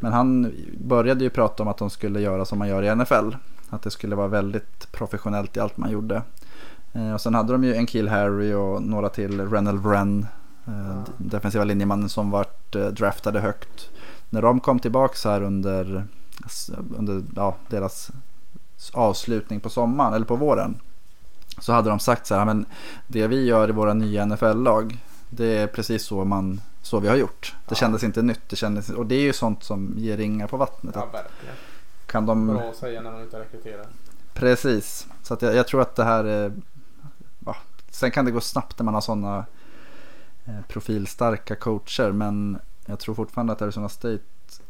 Men han började ju prata om att de skulle göra som man gör i NFL. Att det skulle vara väldigt professionellt i allt man gjorde. Eh, och sen hade de ju en Kill Harry och några till, Renel Wren, eh, Ja. defensiva linjemannen som vart eh, draftade högt. När de kom tillbaks här under, under ja, deras avslutning på sommaren eller på våren. Så hade de sagt så här, men det vi gör i våra nya NFL-lag, det är precis så, man, så vi har gjort. Det Ja. kändes inte nytt, det kändes, och det är ju sånt som ger ringar på vattnet. Ja, verkligen. kan de, Bra att säga när man inte rekryterar. precis, så att jag, jag tror att det här är, ja, sen kan det gå snabbt när man har sådana eh, profilstarka coacher, men jag tror fortfarande att Arizona State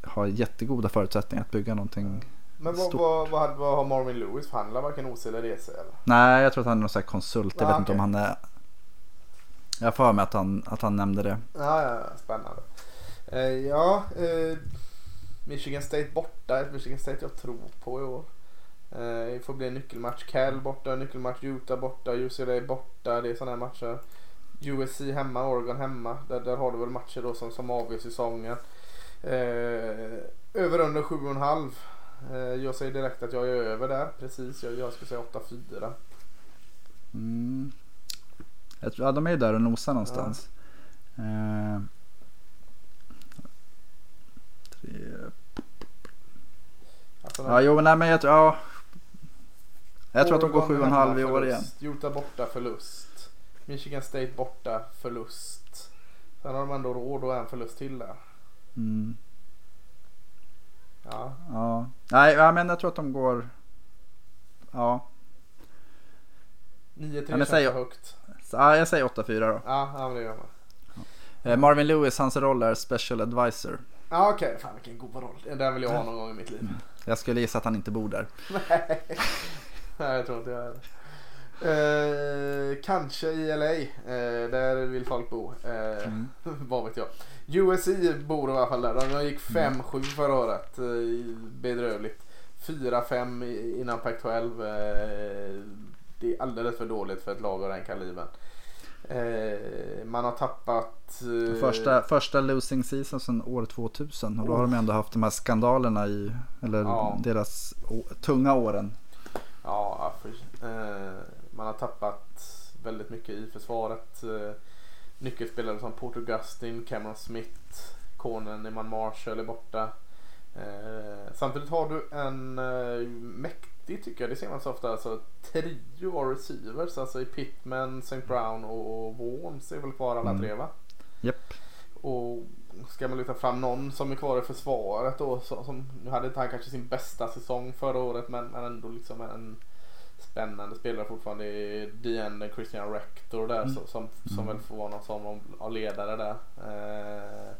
har jättegoda förutsättningar att bygga någonting. Men vad, Stort. vad, vad, vad har Marvin Lewis för han? Varken OC eller DC eller? Nej, jag tror att han är någon konsult. Jag Ah, vet inte om han är... Jag för mig att han, att han nämnde det. Ja, ja, ja, spännande. Eh, ja, eh, Michigan State borta. Ett Michigan State jag tror på i år. Eh, det får bli en nyckelmatch. Cal borta, nyckelmatch Utah borta, UCLA borta. Det är sådana här matcher. USC hemma, Oregon hemma. Där, där har du väl matcher då som, som avgör säsongen. Eh, över under 7,5. Eh, jag säger direkt att jag är över där. Precis, jag, jag skulle säga 8-4. Mm. Jag tror, ja, de är ju där och nosar någonstans. Eh, tre... Alltså, Ja, jo, men nej, men jag tror... Ja. Jag tror att de går Oregon 7,5 hemma, i år igen. Utah borta förlust. Michigan State borta förlust. Sen har de ändå råd ha en förlust till där. Mm. Ja. Ja. Nej, ja, men jag tror att de går... Ja. 9-3 Ja, men känns säg- för högt. Så, ja jag säger 8-4 då. Ja, ja men det gör man. Eh, Marvin Lewis, hans roll är special advisor. Ja okej, fan vilken god roll. Den vill jag ha någon gång i mitt liv. Jag skulle gissa att han inte bor där. Nej, Nej jag tror inte jag det. Eh, kanske i LA. Eh, där vill folk bo. Eh, Mm. Vad vet jag. USC bor i alla fall där. De gick 5-7 förra året. Eh, bedrövligt. 4-5 i- innan Pac-12. Det är alldeles för dåligt för ett lag av den kalibern. Eh, man har tappat... eh, Första, första losing season sedan år 2000 och då har de ändå haft de här skandalerna i, eller Ja. deras tunga åren. Ja, för, eh, man har tappat väldigt mycket i försvaret. Eh, nyckelspelare som Porter Gustin, Cameron Smith, Konen, Eman Marshall är borta. Eh, samtidigt har du en eh, mäktig, tycker jag, det ser man så ofta, alltså trio av receivers. Alltså i Pittman, St. Brown och, och Warnes är väl kvar alla Mm. tre va? Japp. Och ska man lyfta fram någon som är kvar i försvaret då. Som, nu hade inte han kanske sin bästa säsong förra året men, men ändå liksom en spännande spelare fortfarande. Är DN Christian Rector där Mm. som, som, som Mm. väl får vara någon form av- ledare där. Eh,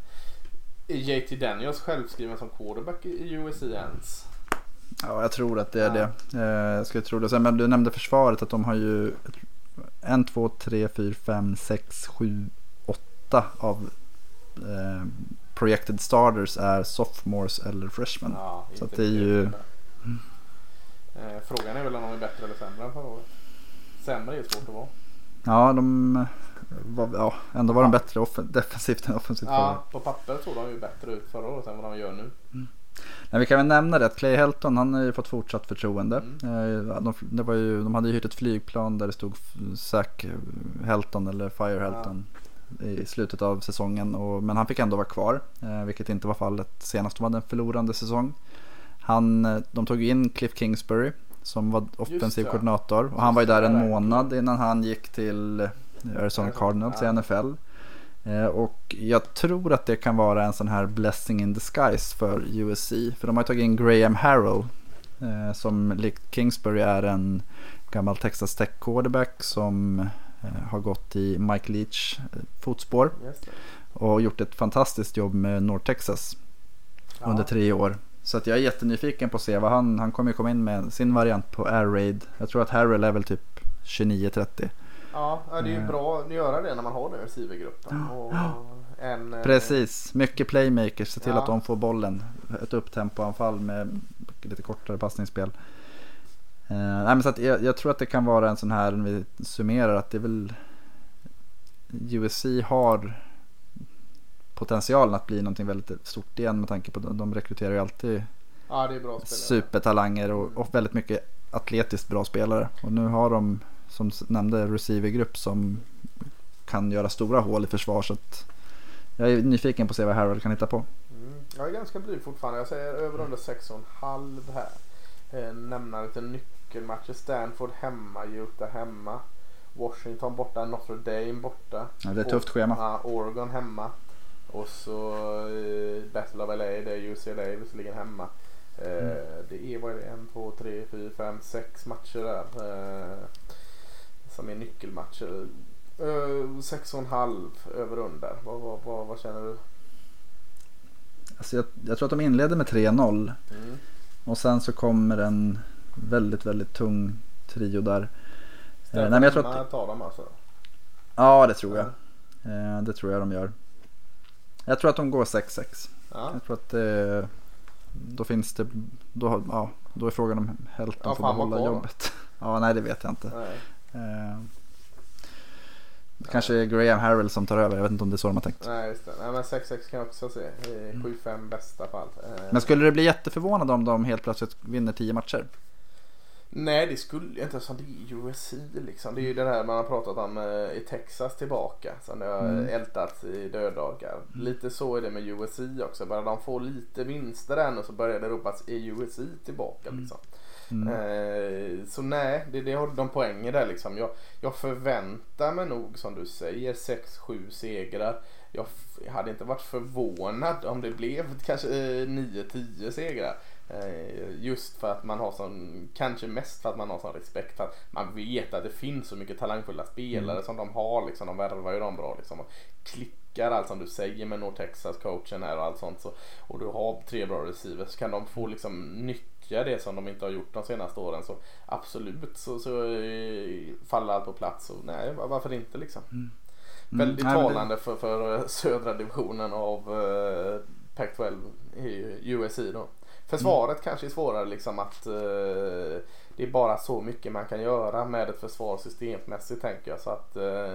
JT Daniels självskriven som quarterback i i USC ens? Ja, jag tror att det är Ja. det. Eh, jag skulle tro det. Men du nämnde försvaret att de har ju en, två, tre, fyra, fem, sex, sju, åtta av eh, projected starters är sophomores eller freshmen. Ja, Så det är ju-. Eh, frågan är väl om de är bättre eller sämre än förra året. Sämre är svårt att vara. Ja, de var, ja, ändå var de bättre off- defensivt än offensivt. Ja, på papper såg de ju bättre ut förra året än vad de gör nu. Men vi kan väl nämna det att Clay Helton han har ju fått fortsatt förtroende. Mm. Eh, De, det var ju, de hade ju hyrt ett flygplan där det stod Zack Helton eller Fire Helton i slutet av säsongen. Och, men han fick ändå vara kvar, eh, vilket inte var fallet senast de hade en förlorande säsong. Han, eh, de tog in Cliff Kingsbury som var offensiv koordinator och han var ju där en månad innan han gick till Arizona Cardinals ja. i NFL. Eh, Och jag tror att det kan vara en sån här blessing in disguise för USC. För de har tagit in Graham Harrell. eh, Som likt Kingsbury är en gammal Texas Tech quarterback som eh, har gått i Mike Leach fotspår. Och gjort ett fantastiskt jobb med North Texas Ja. under tre år. Så att jag är jättenyfiken på att se vad han, han kommer komma in med sin variant på Air Raid. Jag tror att Harrell är väl typ 29-30. Ja, det är ju Eh. bra att göra det när man har den receivergruppen. Och en, eh, Precis, mycket playmakers. Se till Ja. att de får bollen. Ett upptempoanfall med lite kortare passningsspel. Eh, nej, men så att jag, jag tror att det kan vara en sån här, när vi summerar, att det är väl USC har potentialen att bli någonting väldigt stort igen med tanke på att de rekryterar ju alltid Ja, supertalanger och, och väldigt mycket atletiskt bra spelare. Och nu har de, som nämnde, receivergrupp som kan göra stora hål i försvar. Så jag är nyfiken på att se vad Harold kan hitta på. Mm. Jag är ganska blyg fortfarande. Jag säger över under 6,5 här. eh, nämna lite nyckelmatcher. Stanford hemma, Utah hemma. Washington borta, Notre Dame borta. Ja, det är ett tufft schema. Oregon hemma. Och så eh, Battle of LA, det är UCLA visserligen hemma. Eh, Mm. Det är vad är det, en, två, tre, fyra, fem, sex matcher där. Eh, som är nyckelmatcher. Eh, sex och en halv över under. Vad, vad, vad, vad känner du? Alltså jag, jag tror att de inleder med 3-0. Mm. Och sen så kommer en väldigt, väldigt tung trio där. Eh, Stanford nej, men jag tror att, tar de alltså. ja, det tror jag. Eh, det tror jag de gör. Jag tror att de går 6-6. Ja. Jag tror att det, då finns det, då, ja, då är frågan om Helton Ja, får behålla jobbet. Ja, nej det vet jag inte. Nej. Eh, det kanske är Graham Harrell som tar över. Jag vet inte om det är så de har tänkt. Nej, just det. Nej, men 6-6 kan jag också se. I 7-5 bästa fall. Eh, Men skulle du bli jätteförvånad om de helt plötsligt vinner 10 matcher? Nej, det skulle jag inte. Som det är USC liksom. Det är ju det här man har pratat om eh, i Texas tillbaka. Som det har Mm. ältats i döddagar. Lite så är det med USC också. Bara de får lite vinster än och så börjar det ropas är USC tillbaka liksom. Mm. Eh, så nej, det, det har de poänger där liksom. Jag, jag förväntar mig nog som du säger 6-7 segrar. Jag, jag hade inte varit förvånad om det blev kanske eh, 9-10 segrar. Eh, just för att man har sån, kanske mest för att man har sån respekt för att man vet att det finns så mycket talangfulla spelare som de har liksom. De värvar ju dem bra liksom. Och klickar allt som du säger med North Texas coachen här och allt sånt så, och du har tre bra receivers så kan de få liksom nyttja det som de inte har gjort de senaste åren så absolut så, så eh, faller allt på plats och nej varför inte liksom. Väldigt Nej, men det- talande för, för eh, södra divisionen av eh, Pac-12 i USC då. Försvaret kanske är svårare liksom att eh, det är bara så mycket man kan göra med ett försvar systemmässigt tänker jag så att eh,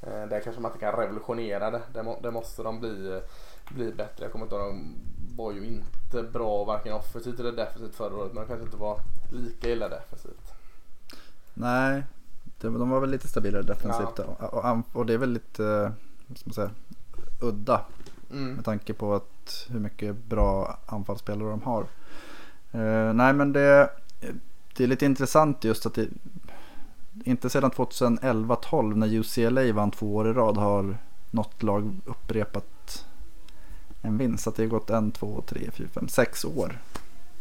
eh, där kanske man inte kan revolutionera det. Det, må, det måste de bli, bli bättre. Jag kommer inte ihåg, var ju inte bra varken offensivt eller defensivt förra året men de kanske inte var lika illa defensivt. Nej, de var väl lite stabilare defensivt. Och, och, och det är väl lite, vad ska man säga, udda. Mm. Med tanke på att hur mycket bra anfallsspelare de har. Eh, nej men det, det är lite intressant just att det inte sedan 2011-12 när UCLA vann två år i rad har något lag upprepat en vinst. Så att det har gått en, två, tre, fyra, fem, sex år.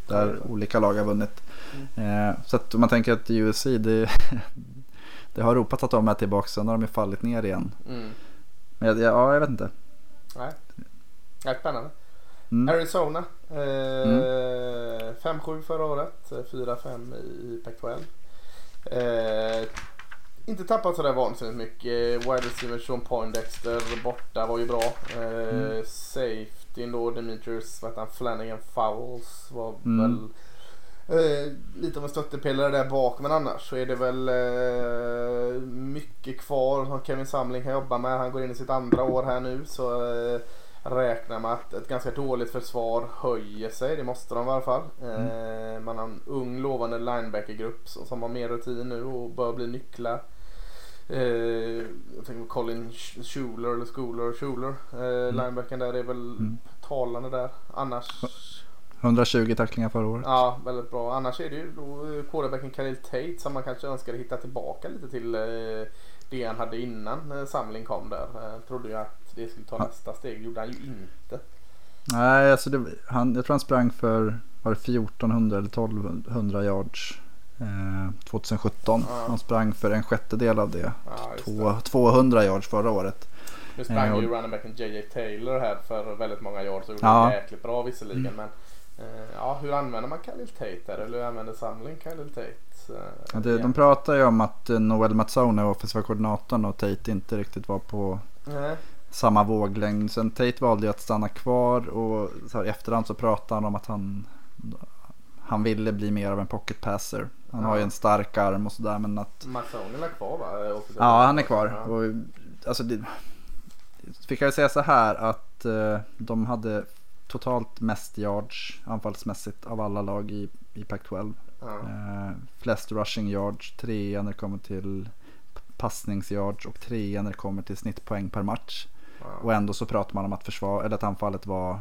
Där olika lag har vunnit. Eh, så att om man tänker att USC det, det har ropat att de är tillbaka. Sen har de ju fallit ner igen. Mm. Men jag, ja, jag vet inte. Nej. Nej, spännande. Mm. Arizona. Eh, 5-7 förra året. eh, 4-5 i Pac-12. Eh, inte tappat sådär vansinnigt mycket. Wide receiver Sean Poindexter borta var ju bra. Eh, Mm. Safety då Demetrius, vad han, Flanagan Fowles var Mm. väl eh, lite av en stöttepelare där bak. Men annars så är det väl eh, mycket kvar som Kevin Samling kan jobba med. Han går in i sitt andra år här nu. Så eh, räknar med att ett ganska dåligt försvar höjer sig. Det måste de i alla fall. Eh, man har en ung lovande linebackergrupp som, som har mer rutin nu och bör bli nycklar. Eh, jag tänker på Colin Sch- Schuler eller Schooler Schuler. Eh, Linebacken där är väl Mm. talande där. Annars 120 tacklingar förra året. Ja, väldigt bra. Annars är det ju då eh, quarterbacken Khalil Tate som man kanske önskade hitta tillbaka lite till eh, det han hade innan eh, Samling kom där. Eh, trodde ju att det skulle ta Ja. nästa steg. Gjorde han ju inte. Nej, alltså det, han, jag tror han sprang för var det 1400 eller 1200 yards 2017. Ja. Han sprang för en sjättedel av det. Ja, det. 200 yards förra året. Nu sprang Eh, och- ju runningbacken JJ Taylor här för väldigt många år så gjorde Ja. han jäkligt bra visserligen. Men eh, ja, hur använder man Khalil Tate där? Eller hur använder Samling Khalil Tate? Eh, Ja, det, de pratar ju om att eh, Noel Mazzone, offensiva koordinatorn och Tate inte riktigt var på Nej. samma våglängd. Sen Tate valde ju att stanna kvar och så här, i efterhand så pratade han om att han, han ville bli mer av en pocket passer. Han har ju Ja. en stark arm och sådär men att Maxonen är kvar va? Officiellt. Ja, han är kvar. Ja. Och, alltså, det, fick jag säga så här att eh, de hade totalt mest yards anfallsmässigt av alla lag i, i Pac-12. Ja. Eh, flest rushing yards, trea när det kommer till passningsyards och trea när det kommer till snittpoäng per match. Ja. Och ändå så pratar man om att, försvar, eller att anfallet var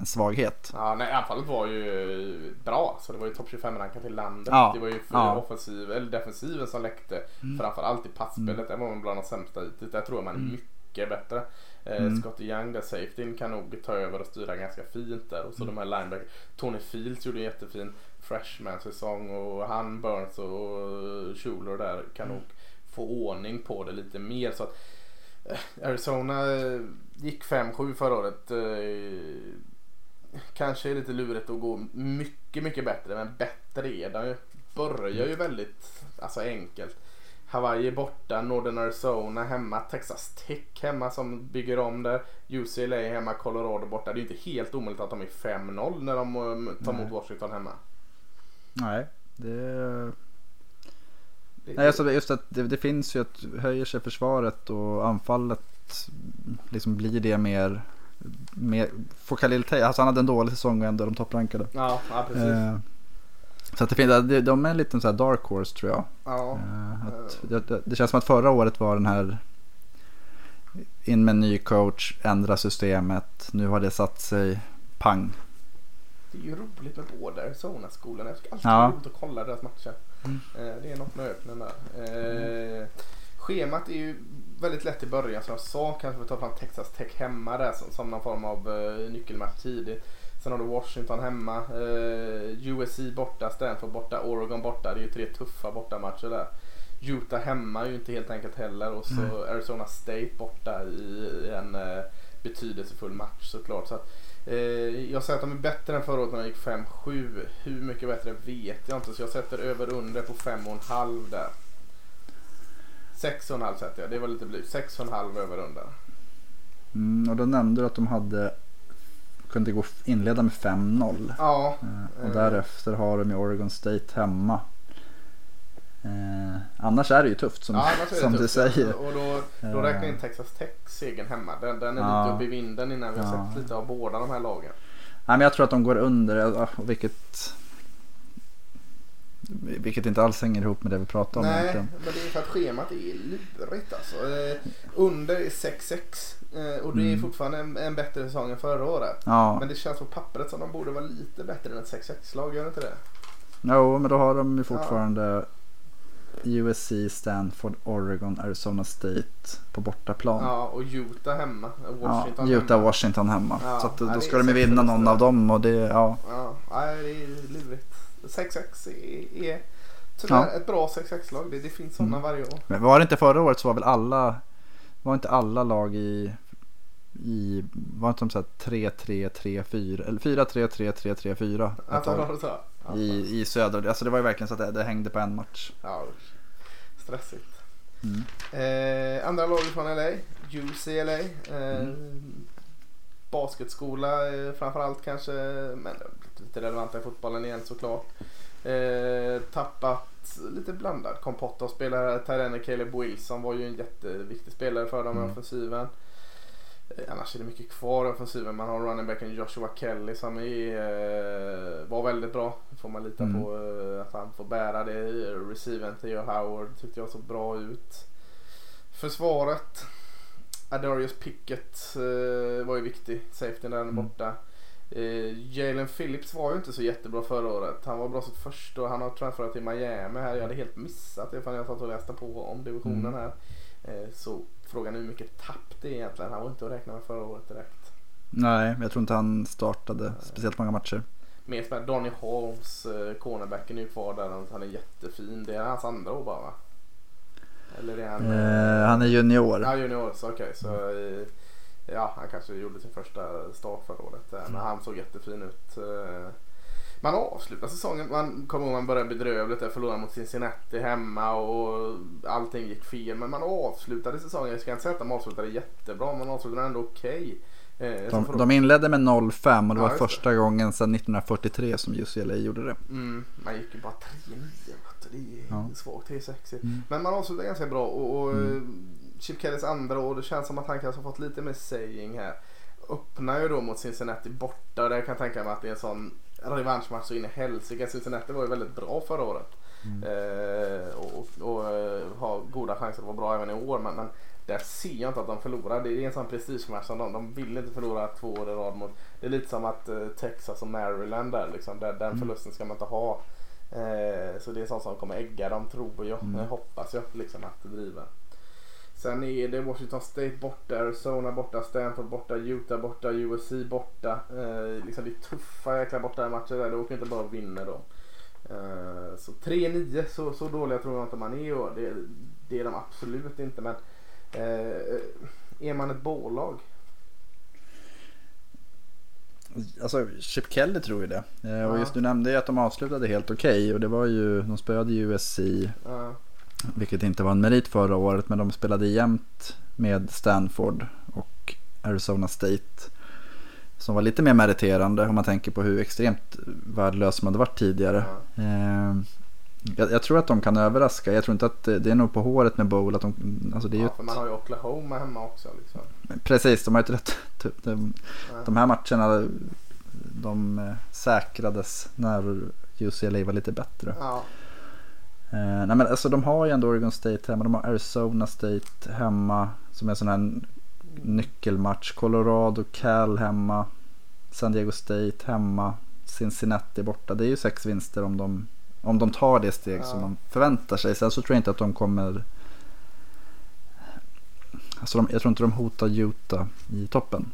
en svaghet. Ja, nej, anfallet var ju bra. Så det var ju topp 25 rankat i landet. Ja, Det var ju för ja. offensiv, eller defensiven som läckte. Framförallt i passspelet. Det var man bland de sämsta hittills. Där tror jag man är mycket bättre. Eh, Scottie Young där safetyn kan nog ta över och styra ganska fint där. Och så de här linebacker. Tony Fields gjorde en jättefin freshman-säsong och han, Burns och Schuler där kan nog få ordning på det lite mer. Så att eh, Arizona eh, gick 5-7 förra året. Kanske är lite lurigt att gå mycket, mycket bättre. Men bättre är de ju. Börjar ju väldigt alltså enkelt. Hawaii borta, Northern Arizona hemma, Texas Tech hemma som bygger om där. UCLA hemma, Colorado borta. Det är ju inte helt omöjligt att de är 5-0 när de eh, tar emot Washington hemma. Nej. Det- Nej, alltså just att det, det finns ju att höjer sig försvaret och anfallet liksom blir det mer, mer får Khalil Tay, alltså han hade en dålig säsong och ändå är de topprankade. Ja, ja precis. Eh, så att det finns, de är en liten så här dark horse tror jag. ja. Eh, att det, det, känns som att förra året var den här in med en ny coach, ändra systemet, nu har det satt sig, pang. Det är ju roligt med båda Arizona-skolorna. Jag tycker alltid Ja. roligt att kolla deras matcher. Mm. Eh, Det är något med öknen där. Eh, Schemat är ju väldigt lätt i början som jag sa. Kanske vi tar fram Texas Tech hemma där som, som någon form av eh, nyckelmatch tidigt. Sen har du Washington hemma. Eh, USC borta, Stanford borta, Oregon borta. Det är ju tre tuffa bortamatcher där. Utah hemma är ju inte helt enkelt heller. Och så Arizona State borta i, i en eh, betydelsefull match såklart. Så att, eh, jag säger att de är bättre än förra året när de gick 5-7. Hur mycket bättre vet jag inte. Så jag sätter över under på 5,5 där. 6,5 sätter jag. Det var lite blygt. 6,5 över under. Mm, och då nämnde du att de hade kunde gå inleda med 5-0. Ja. Eh, och Eh. därefter har de ju Oregon State hemma. Eh, annars är det ju tufft som, ja som du tufft. säger. Och då, då Eh. räknar jag in Texas Tech segern hemma. Den, den är Ja. lite uppe i vinden innan vi har sett lite av båda de här lagen. Nej, men jag tror att de går under, vilket, vilket inte alls hänger ihop med det vi pratade om Nej, egentligen. men det är för att schemat är lurigt alltså. Eh, under är 6-6 eh, och det är Mm. fortfarande en, en bättre säsong än förra året. Ja, Men det känns på pappret som de borde vara lite bättre än ett 6-6-lag, gör det inte det? jo, men då har de ju fortfarande USC, Stanford, Oregon, Arizona State på bortaplan. Ja, och Utah hemma. Ja, Washington Utah, hemma. Washington hemma. Ja, så ja, då ska de ju vinna någon av dem och det, ja. Ja, nej, det är lurigt. 6-6 är, är tyvärr Ja. ett bra 6-6-lag. Det, det finns sådana Mm. varje år. Men var det inte förra året så var väl alla, var inte alla lag i, i var inte de så här 3-3-3-4 eller 4-3-3-3-3-4 ett Alltså, i, i söder. Alltså det var ju verkligen så att det, det hängde på en match. ja, stressigt. Mm. Eh, andra lag från LA. UCLA. Eh, Mm. Basketskola eh, framförallt kanske. Men lite relevanta i fotbollen igen såklart. Eh, tappat lite blandad kompott av spelare. Tyrene Caleb Wilson var ju en jätteviktig spelare för dem i Mm. offensiven. Eh, Annars är det mycket kvar i offensiven. Man har runningbacken Joshua Kelly som är, eh, var väldigt bra. Får man lita Mm. på eh, att han får bära det. Receiven Theo Howard tyckte jag såg bra ut. Försvaret. Adarius Pickett eh, var ju viktig. Safety där Mm. borta. Eh, Jalen Phillips var ju inte så jättebra förra året. Han var bra sitt första och han har transferat till Miami här. Jag hade helt missat det för jag satt och läste på om divisionen Mm. här. Eh, så frågan är hur mycket tapp det är egentligen. Han var inte att räkna med förra året direkt. Nej, jag tror inte han startade speciellt många matcher. Mer som Donny Holmes, eh, cornerbacken är ju kvar där. Han är jättefin. Det är hans andra år bara va? Eller är han? Eh, han är junior. Ja, junior. Så okej. Så, eh, ja, han kanske gjorde sin första start förra året. där, Men han såg jättefin ut. Eh, Man avslutar säsongen. Man kommer ihåg man började bedrövligt. där, Förlorade mot Cincinnati hemma och allting gick fel. Men man avslutade säsongen. Jag ska inte säga att de avslutade jättebra. Man avslutade ändå okej. Eh, så får De, de inledde med 0-5 och det Ja, var just det. första gången sedan 1943 som UCLA gjorde det. Mm, man gick ju bara 3-9. vet du, Det är Ja. svagt. Det är sexigt. Mm. Men man avslutar ganska bra. Och, och Mm. Chip Kellys andra år. Det känns som att han kanske har fått lite mer saying här. Öppnar ju då mot Cincinnati borta. Och där kan jag tänka mig att det är en sån revanschmatch så in i helsike. Cincinnati var ju väldigt bra förra året. Mm. Eh, och, och eh, ha goda chanser att vara bra även i år. Men, men där ser jag inte att de förlorar. Det är en sån prestigematch som de, de vill inte förlora två år i rad mot. Det är lite som att eh, Texas och Maryland där liksom. Där, den Mm. förlusten ska man inte ha. Eh, så det är sånt som kommer ägga dem tror jag. Mm. Hoppas jag liksom att driva. Sen är det Washington State borta, Arizona borta, Stanford borta, Utah borta, USC borta. Eh, liksom det är tuffa jäkla borta matcher där. Det åker inte bara och vinner då. Eh, så 3-9, så, så dåliga tror jag inte man är år. Det, det är de absolut inte. Men eh, är man ett bolag? Alltså Chip Kelly tror ju det. Eh, Och just du nämnde ju att de avslutade helt okej. Och det var ju, de spöade ju USC. Ja. Vilket inte var en merit förra året. Men de spelade jämt med Stanford och Arizona State. Som var lite mer meriterande om man tänker på hur extremt värdelös de hade varit tidigare. Eh, jag, jag tror att de kan överraska. Jag tror inte att det, det är nog på håret med Bowl. Att de, alltså det är ju Ja, för man har ju Oklahoma hemma också. Liksom. ett, precis, de har ju ett rätt... typ, De, Ja. de här matcherna de eh, säkrades när UCLA var lite bättre. Ja. Eh, nej men alltså de har ju ändå Oregon State hemma. De har Arizona State hemma. Som är en sån här nyckelmatch. Colorado, Cal hemma. San Diego State hemma. Cincinnati borta. Det är ju sex vinster om de, om de tar det steg Ja. som man förväntar sig. Sen så tror jag inte att de kommer... Alltså de, jag tror inte de hotar Utah i toppen.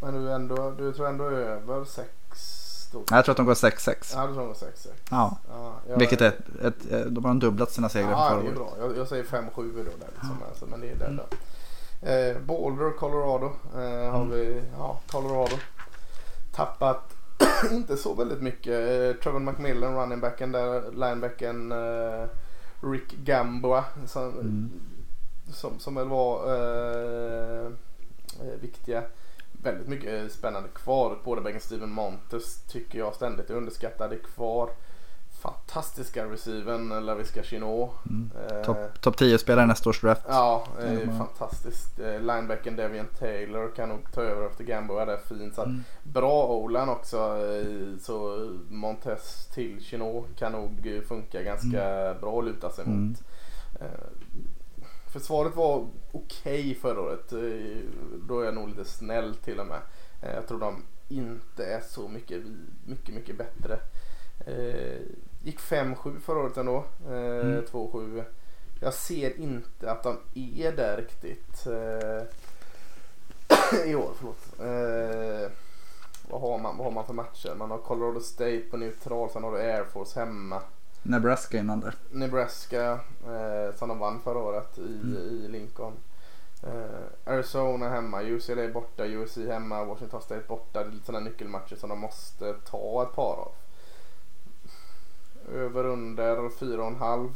Men du, ändå, du tror ändå över 6 Nej, jag tror att de går 6-6. Ja, du tror nog 6 Ja. Ja, Vilket är ett, ett, de har dubblat sina segrar Ja, från det förra är året. bra. Jag, jag säger 5-7 då där liksom. Alltså, men det är där då. Eh, Boulder, Colorado. Eh, har Mm. vi, ja, Colorado. Tappat inte så väldigt mycket. Eh, Trevor McMillan, running backen där. Linebacken eh, Rick Gamboa. Som, Mm. som, som väl var eh, eh, viktiga. Väldigt mycket spännande kvar. Quarterbacken Steven Montes tycker jag ständigt är underskattad. Är kvar. Fantastiska receiven Laviska Chinot. Mm. Eh, Topp top 10-spelare i nästa års draft. Ja, eh, fantastiskt. Eh, linebacken Devian Taylor kan nog ta över efter Gamboa där fint. Så att, Mm. Bra Olan också. eh, Så Montes till Chinot kan nog eh, funka ganska bra att luta sig Mm. mot. Eh, Försvaret var okej förra året. Eh, Då är jag nog lite snäll till och med. Eh, Jag tror de inte är så mycket, mycket, mycket bättre. Eh, Gick 5-7 förra året ändå. Mm. 2-7. Jag ser inte att de är där riktigt. I år, förlåt. Vad, har man, vad har man för matcher? Man har Colorado State på neutral, sen har du Air Force hemma. Nebraska innan där. Nebraska eh, som de vann förra året i, Mm. i Lincoln. Eh, Arizona hemma, UCLA borta, USC hemma, Washington State borta. Det är lite sådana nyckelmatcher som de måste ta ett par av. Över under 4,5.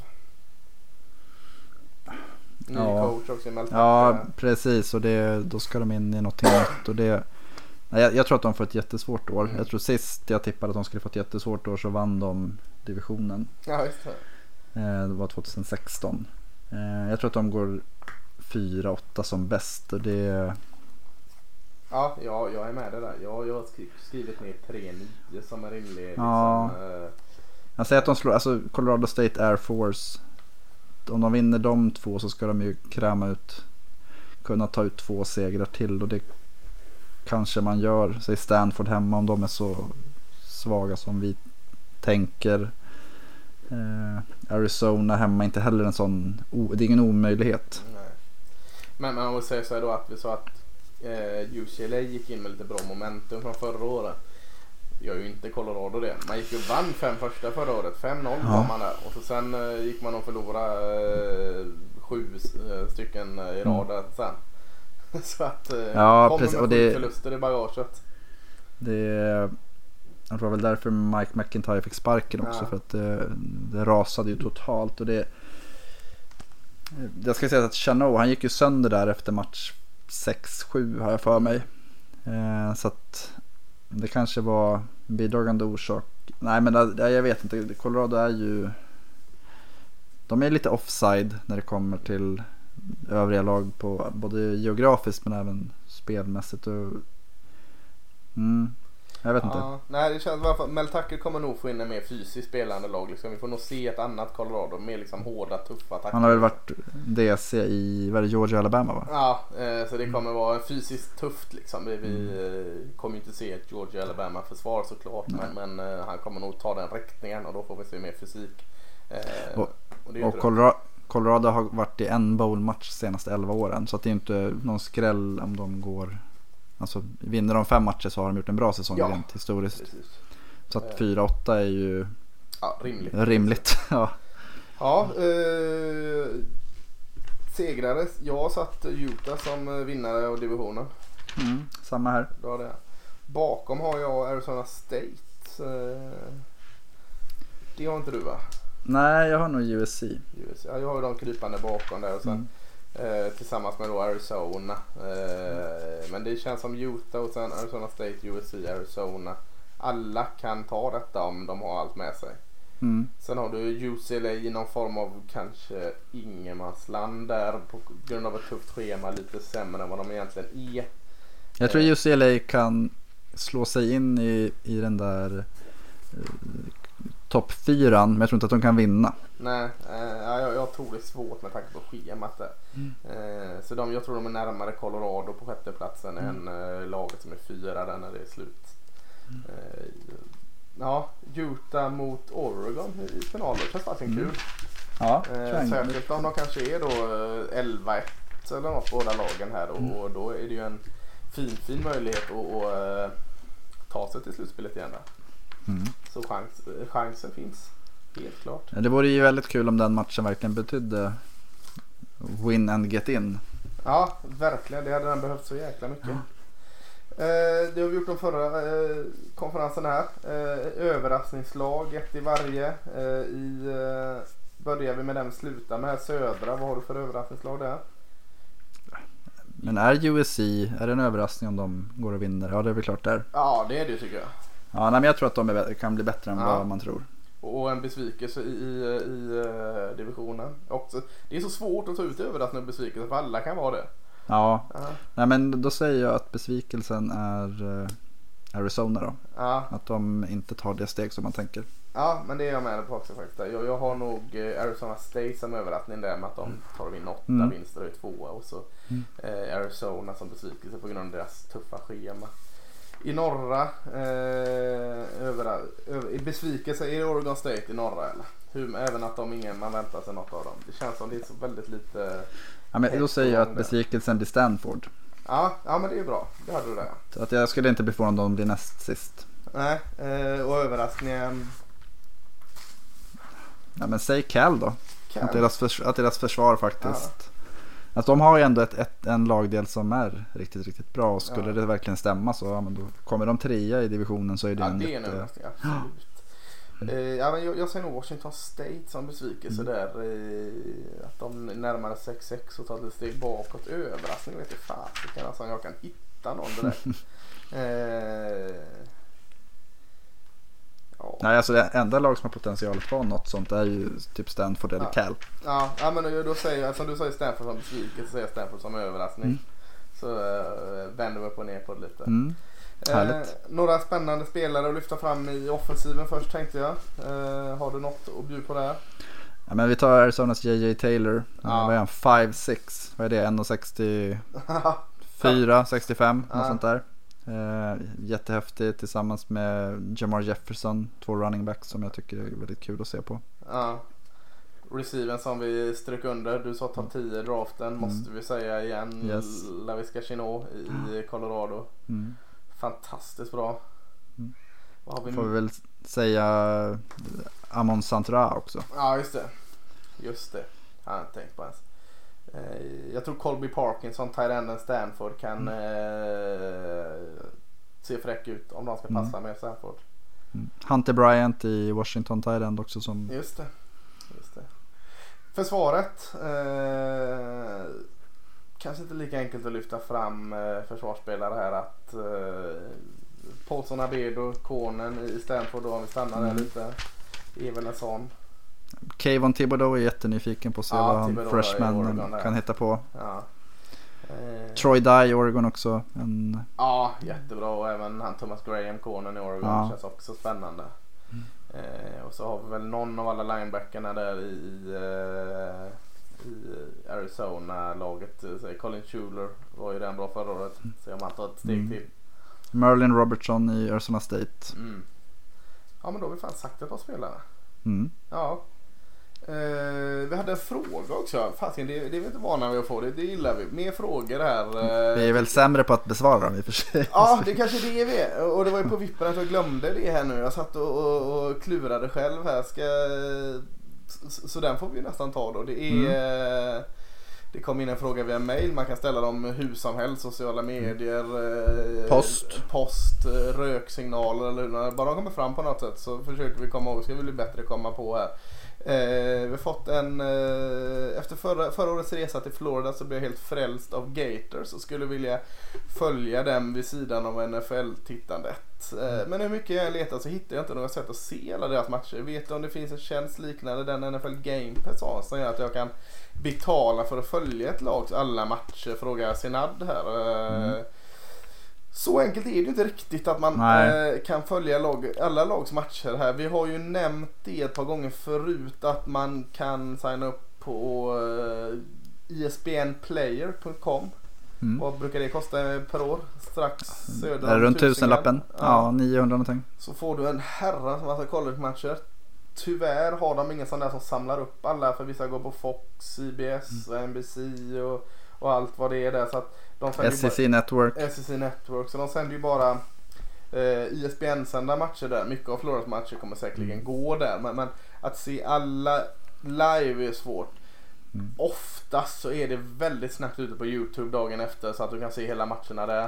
Ny Ja. coach också i Melton. Ja, precis. Och det, då ska de in i någonting nytt. Och det, nej, jag, jag tror att de får ett jättesvårt år. Mm. Jag tror sist jag tippade att de skulle få ett jättesvårt år så vann de divisionen. ja just det. Eh, Det var 2016. Eh, Jag tror att de går 4-8 som bäst. Och det, Ja, ja, jag är med det där. Jag, jag har skri- skrivit ner 3-9 som en rimlig liksom, Ja. eh, jag säger att de slår, alltså Colorado State Air Force. Om de vinner de två så ska de ju kräma ut, kunna ta ut två segrar till. Och det kanske man gör. Säg Stanford hemma om de är så svaga som vi tänker. Eh, Arizona hemma inte heller en sån, det är ingen omöjlighet. Nej. Men man måste säga så här då att vi sa att eh, UCLA gick in med lite bra momentum från förra året. Gör ju inte Colorado det. Man gick ju och vann fem första förra året. 5-0 Ja. var man där. Och så sen eh, gick man och förlorade eh, sju eh, stycken i Mm. rad där sen. så att eh, Ja, kommer precis. med Och det- förluster i bagaget. Det, det var väl därför Mike McIntyre fick sparken också. Ja. För att det, det rasade ju totalt. Och det, jag ska säga att Chanot, han gick ju sönder där efter match 6-7 har jag för mig. Eh, så att det kanske var bidragande orsak. Nej men jag vet inte, Colorado är ju... De är lite offside när det kommer till övriga lag på både geografiskt men även spelmässigt. Och, mm, Jag vet inte. Ja, nej, det känns fall. Mel Tucker kommer nog få in en mer fysiskt spelande lag. Liksom. Vi får nog se ett annat Colorado. Mer liksom hårda, tuffa attacker. Han har väl varit DC i vad det, Georgia Alabama va? Ja, eh, så det kommer vara fysiskt tufft liksom. Vi, vi eh, kommer ju inte se ett Georgia Alabama försvar såklart. Men, men eh, han kommer nog ta den riktningen och då får vi se mer fysik. Och- och Och inte Colorado, Colorado har varit i en bowl-match senaste 11 åren. Så att det är inte någon skräll om de går... Alltså vinner de fem matcher så har de gjort en bra säsong Ja. rent historiskt. Precis. Så att 4-8 är ju Ja, rimligt. rimligt. ja. Ja, eh, segrare. Jag satt Utah som eh, vinnare av divisionen. Mm, samma här. Då har det. Bakom har jag Arizona State. Eh, det har inte du va? Nej, jag har nog USC. US. Ja, jag har de krypande bakom där och sen Mm. eh, tillsammans med då Arizona. Eh, men det känns som Utah och sen Arizona State, USC, Arizona. Alla kan ta detta om de har allt med sig. Mm. Sen har du UCLA i någon form av kanske ingenmansland där på grund av ett tufft schema lite sämre än vad de egentligen är. Jag tror UCLA kan slå sig in i, i den där eh, topp fyran. Men jag tror inte att de kan vinna. Nej, eh, ja, jag, jag tror det är svårt med tanke på schemat där. Eh, så de, jag tror de är närmare Colorado på sjätteplatsen än eh, laget som är fyra där när det är slut. Eh, ja, Utah mot Oregon i finalen. Det känns faktiskt Mm. kul. Ja, Eh, särskilt om de kanske är då eh, 11-1 eller något båda lagen här och, Mm. och då är det ju en fin fin möjlighet att, eh, ta sig till slutspelet igen där. Mm. Så chans, chansen finns. Helt klart. Ja, Det vore ju väldigt kul om den matchen verkligen betydde win and get in. Ja, verkligen. Det hade den behövt så jäkla mycket. Eh, det har vi gjort de förra eh, konferensen här. Eh, överraskningslag, ett i varje. Eh, i, eh, börjar vi med den slutar med. Södra, vad har du för överraskningslag där? Men är USC, är det en överraskning om de går och vinner? Ja det är väl klart där. Ja, det är det tycker jag. Ja nej, men jag tror att de kan bli bättre än Ja. vad man tror. Och en besvikelse i, i, i eh, divisionen. Också, det är så svårt att ta ut överraskning och besvikelse för alla kan vara det. Ja, Ja, nej men då säger jag att besvikelsen är eh, Arizona då. ja, Att de inte tar det steg som man tänker. ja men det är jag med på också faktiskt. Jag, jag har nog eh, Arizona State som överraskning där med att de tar och vinner åtta Mm. vinster och är tvåa. Och så Mm. eh, Arizona som besvikelse på grund av deras tuffa schema. I norra, eh, övera, över, i besvikelse, är det Oregon State i norra eller? Hur, även att de ingen, man väntar sig något av dem. Det känns som det är så väldigt lite. Ja, men då säger jag att besvikelsen blir Stanford. Ja, ja men det är bra. Det hade du där. Så att jag skulle inte bli förvånad om de blir näst sist. Nej, eh, och överraskningen. Ja, men säg Cal då. Kan. Att deras, förs- att deras försvar faktiskt. Att de har ju ändå ett, ett, en lagdel som är riktigt, riktigt bra. Och skulle Ja. det verkligen stämma så ja, men då kommer de trea i divisionen så är det Ja, en det är jätte... överraskning. Absolut. Eh, ja, men jag, jag säger nog Washington State som besvikelse Mm. där. Eh, att de närmare 6-6 och tar ett steg bakåt. Överraskning vet jag fasiken alltså jag kan hitta någon direkt. eh, ja. Nej, alltså det enda lag som har potential att vara något sånt är ju typ Stanford eller Ja. Cal. Ja, ja, men då säger jag, som du säger Stanford som besvikelse, så säger jag Stanford som överraskning. Mm. Så uh, vänder vi upp och ner på det lite. Mm. Eh, några spännande spelare att lyfta fram i offensiven först tänkte jag. Eh, har du något att bjuda på där? Ja, men vi tar Arizonas JJ Taylor. Ja. Vad är han? 5'6. Vad är det? 1,64, 65 något Ja. sånt där. Eh, jättehäftig tillsammans med Jamar Jefferson. Två running backs som jag tycker är väldigt kul att se på. ja. Receiven som vi strök under. Du sa topp 10 i draften. Måste vi säga igen. Mm. Yes. Laviska Chinot i, Colorado. Mm. Fantastiskt bra. Mm. Vi Får vi väl säga Amon Santra också. Ja, just det. Just det. Jag har inte tänkt på ens. Eh, jag tror Colby Parkinson, tight enden Stanford kan eh, se fräck ut om de ska Mm. passa med Stanford. Mm. Hunter Bryant i Washington Thailand också som Just det. Just det. Försvaret. Eh, kanske inte lika enkelt att lyfta fram eh, försvarsspelare här att eh, Paulson Abedo, konen i Stanford då om vi stannar där Mm. lite. Är väl en sån. Kayvon Thibodeau är jättenyfiken på att se Ja, vad han freshman kan hitta på. Ja. Eh, Troy Dye i Oregon också. En, Ja, jättebra och även han Thomas Graham, cornern i Oregon, Ja. känns också spännande. Eh, och så har vi väl någon av alla linebackarna där i, i, eh, i Arizona-laget. Colin Schuler var ju den bra förra året. Se om han tar ett steg Mm. till. Merlin Robertson i Arizona State. Mm. Ja men då har vi fan sagt ett par spelare. Mm. Ja. Eh, vi hade en fråga också. Fasiken, det, det är vi inte vana vid att få. Det, det gillar vi. Mer frågor här. eh. Vi är väl sämre på att besvara dem i och för sig. Ja, det kanske det är vi är. Och det var ju på vippen att jag glömde det här nu. Jag satt och, och, och klurade själv här. Ska... Så, så den får vi nästan ta då. Det är... eh, Det kom in en fråga via mail. Man kan ställa dem hur som helst. Sociala medier. eh, Post. Post. Röksignaler eller hur. Bara de kommer fram på något sätt så försöker vi komma ihåg. Ska vi bli bättre komma på här. Eh, vi har fått en, eh, efter förra, förra årets resa till Florida så blev jag helt frälst av Gators och skulle vilja följa dem vid sidan av NFL-tittandet. Eh, men hur mycket jag letar så hittar jag inte något sätt att se alla deras matcher. Vet du om det finns en tjänst liknande den NFL Game Pass har som gör att jag kan betala för att följa ett lags alla matcher? Frågar Sinad här. Eh, mm. Så enkelt är det ju inte riktigt att man eh, kan följa lag, alla lags matcher här. Vi har ju nämnt det ett par gånger förut att man kan signa upp på eh, espnplayer.com. Mm. Vad brukar det kosta per år? Strax söder om runt tusenlappen? Ja, 900 någonting. Så får du en herrans massa college-matcher. Tyvärr har de ingen sån där som samlar upp alla för vissa går på Fox, CBS, Mm. NBC och, och allt vad det är där. Så att de SEC Network. SEC Network. Så de sänder ju bara eh, ISBN-sända matcher där. Mycket av Floras matcher kommer säkerligen Mm. gå där. Men, men att se alla live är svårt. Mm. Oftast så är det väldigt snabbt ute på Youtube dagen efter så att du kan se hela matcherna där.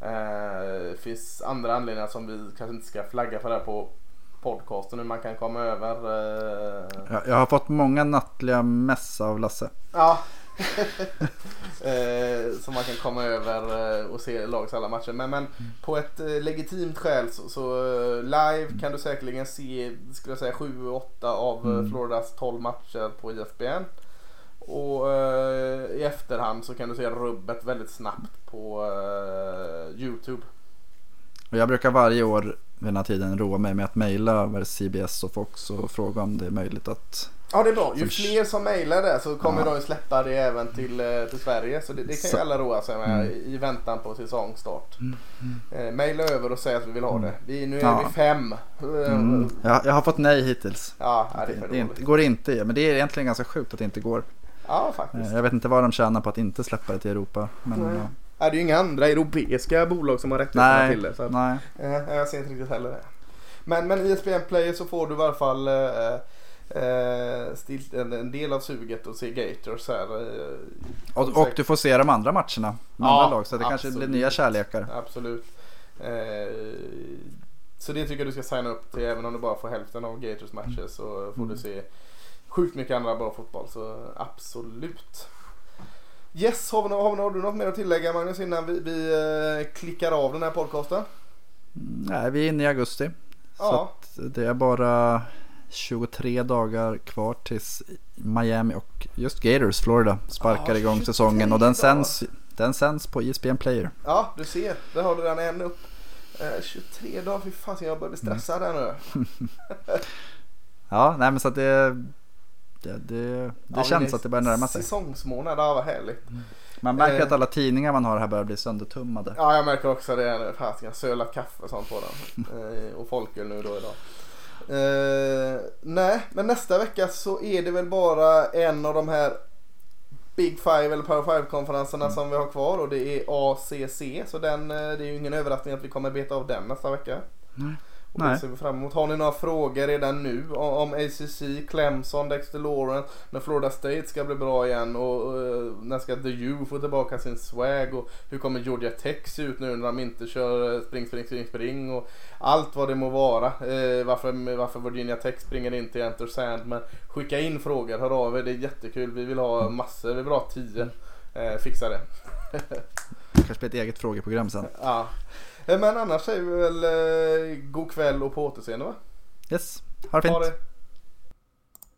Eh, Det finns andra anledningar som vi kanske inte ska flagga för där på podcasten hur man kan komma över. eh, Jag, jag har fått många nattliga mess av Lasse. Ja. eh, så man kan komma över eh, och se lags alla matcher. Men, men på ett eh, legitimt skäl så, så eh, live kan du säkerligen se skulle jag säga 7-8 av Mm. mm. Floridas 12 matcher på IFBN. Och eh, i efterhand så kan du se rubbet väldigt snabbt på eh, Youtube. Och jag brukar varje år vid den här tiden roa mig med att mejla CBS och Fox och fråga om det är möjligt att... Ja det är bra. Ju fler som mejlar det så kommer Ja. de släppa det även till, eh, till Sverige. Så det, det kan Så- ju alla roa sig med Mm. i väntan på säsongstart. Eh, Maila över och säg att vi vill ha det. Vi, nu är Ja. vi fem. Eh, Mm. Jag, jag har fått nej hittills. Ja, det är Det inte, går inte, men det är egentligen ganska sjukt att det inte går. Ja Eh, faktiskt. Jag vet inte vad de tjänar på att inte släppa det till Europa. Men, Nej. ja. Det är ju inga andra europeiska bolag som har rättigheterna till det. Så att, nej. eh, jag ser inte riktigt heller det. Men, men i ESPN Player så får du i alla fall eh, eh, still, en, en del av suget att se Gators här. Eh, Och, och du får se de andra matcherna med Ja, andra lag. Så det kanske absolut. blir nya kärlekar. Absolut. Eh, så det tycker jag du ska signa upp till även om du bara får hälften av Gators matcher så får Mm. du se sjukt mycket andra bra fotboll. Så absolut. Yes, har, vi, har, vi, har du något mer att tillägga Magnus innan vi, vi klickar av den här podcasten? Mm, Nej, vi är inne i augusti. Så Ja. att det är bara 23 dagar kvar tills Miami och just Gators, Florida, sparkar Ja, igång 23 säsongen. Och den sänds, den sänds på ESPN Player. Ja, du ser. Där har du den en upp. Eh, 23 dagar, fy fan jag börjar bli stressad här nu. Ja, nej men så att det, det, det, det Ja, känns men att det börjar närma sig. Säsongsmånad, ja vad härligt. Man märker Eh. att alla tidningar man har här börjar bli söndertummade. Ja, jag märker också det. Fasiken, sölat kaffe och sånt på den. Eh, och folköl nu då idag. Eh, nej, men nästa vecka så är det väl bara en av de här Big Five eller Power Five konferenserna som vi har kvar och det är ACC. Så den, eh, det är ju ingen överraskning att vi kommer beta av den nästa vecka. Nej. Och det Nej. ser vi fram emot. Har ni några frågor redan nu om ACC, Clemson, Dexter Lawrence, när Florida State ska bli bra igen och uh, när ska The U få tillbaka sin swag och hur kommer Georgia Tech se ut nu när de inte kör eh, spring, spring, spring, spring och allt vad det må vara. Eh, varför, varför Virginia Tech springer in till Enter Sandman. Skicka in frågor, hör av er, det är jättekul. Vi vill ha massor, vi vill ha tio. Eh, fixa det. kanske blir ett eget frågeprogram sen. Ja. Eh, Men annars säger vi väl eh, god kväll och på återseende va? Yes, ha det fint. Ha det.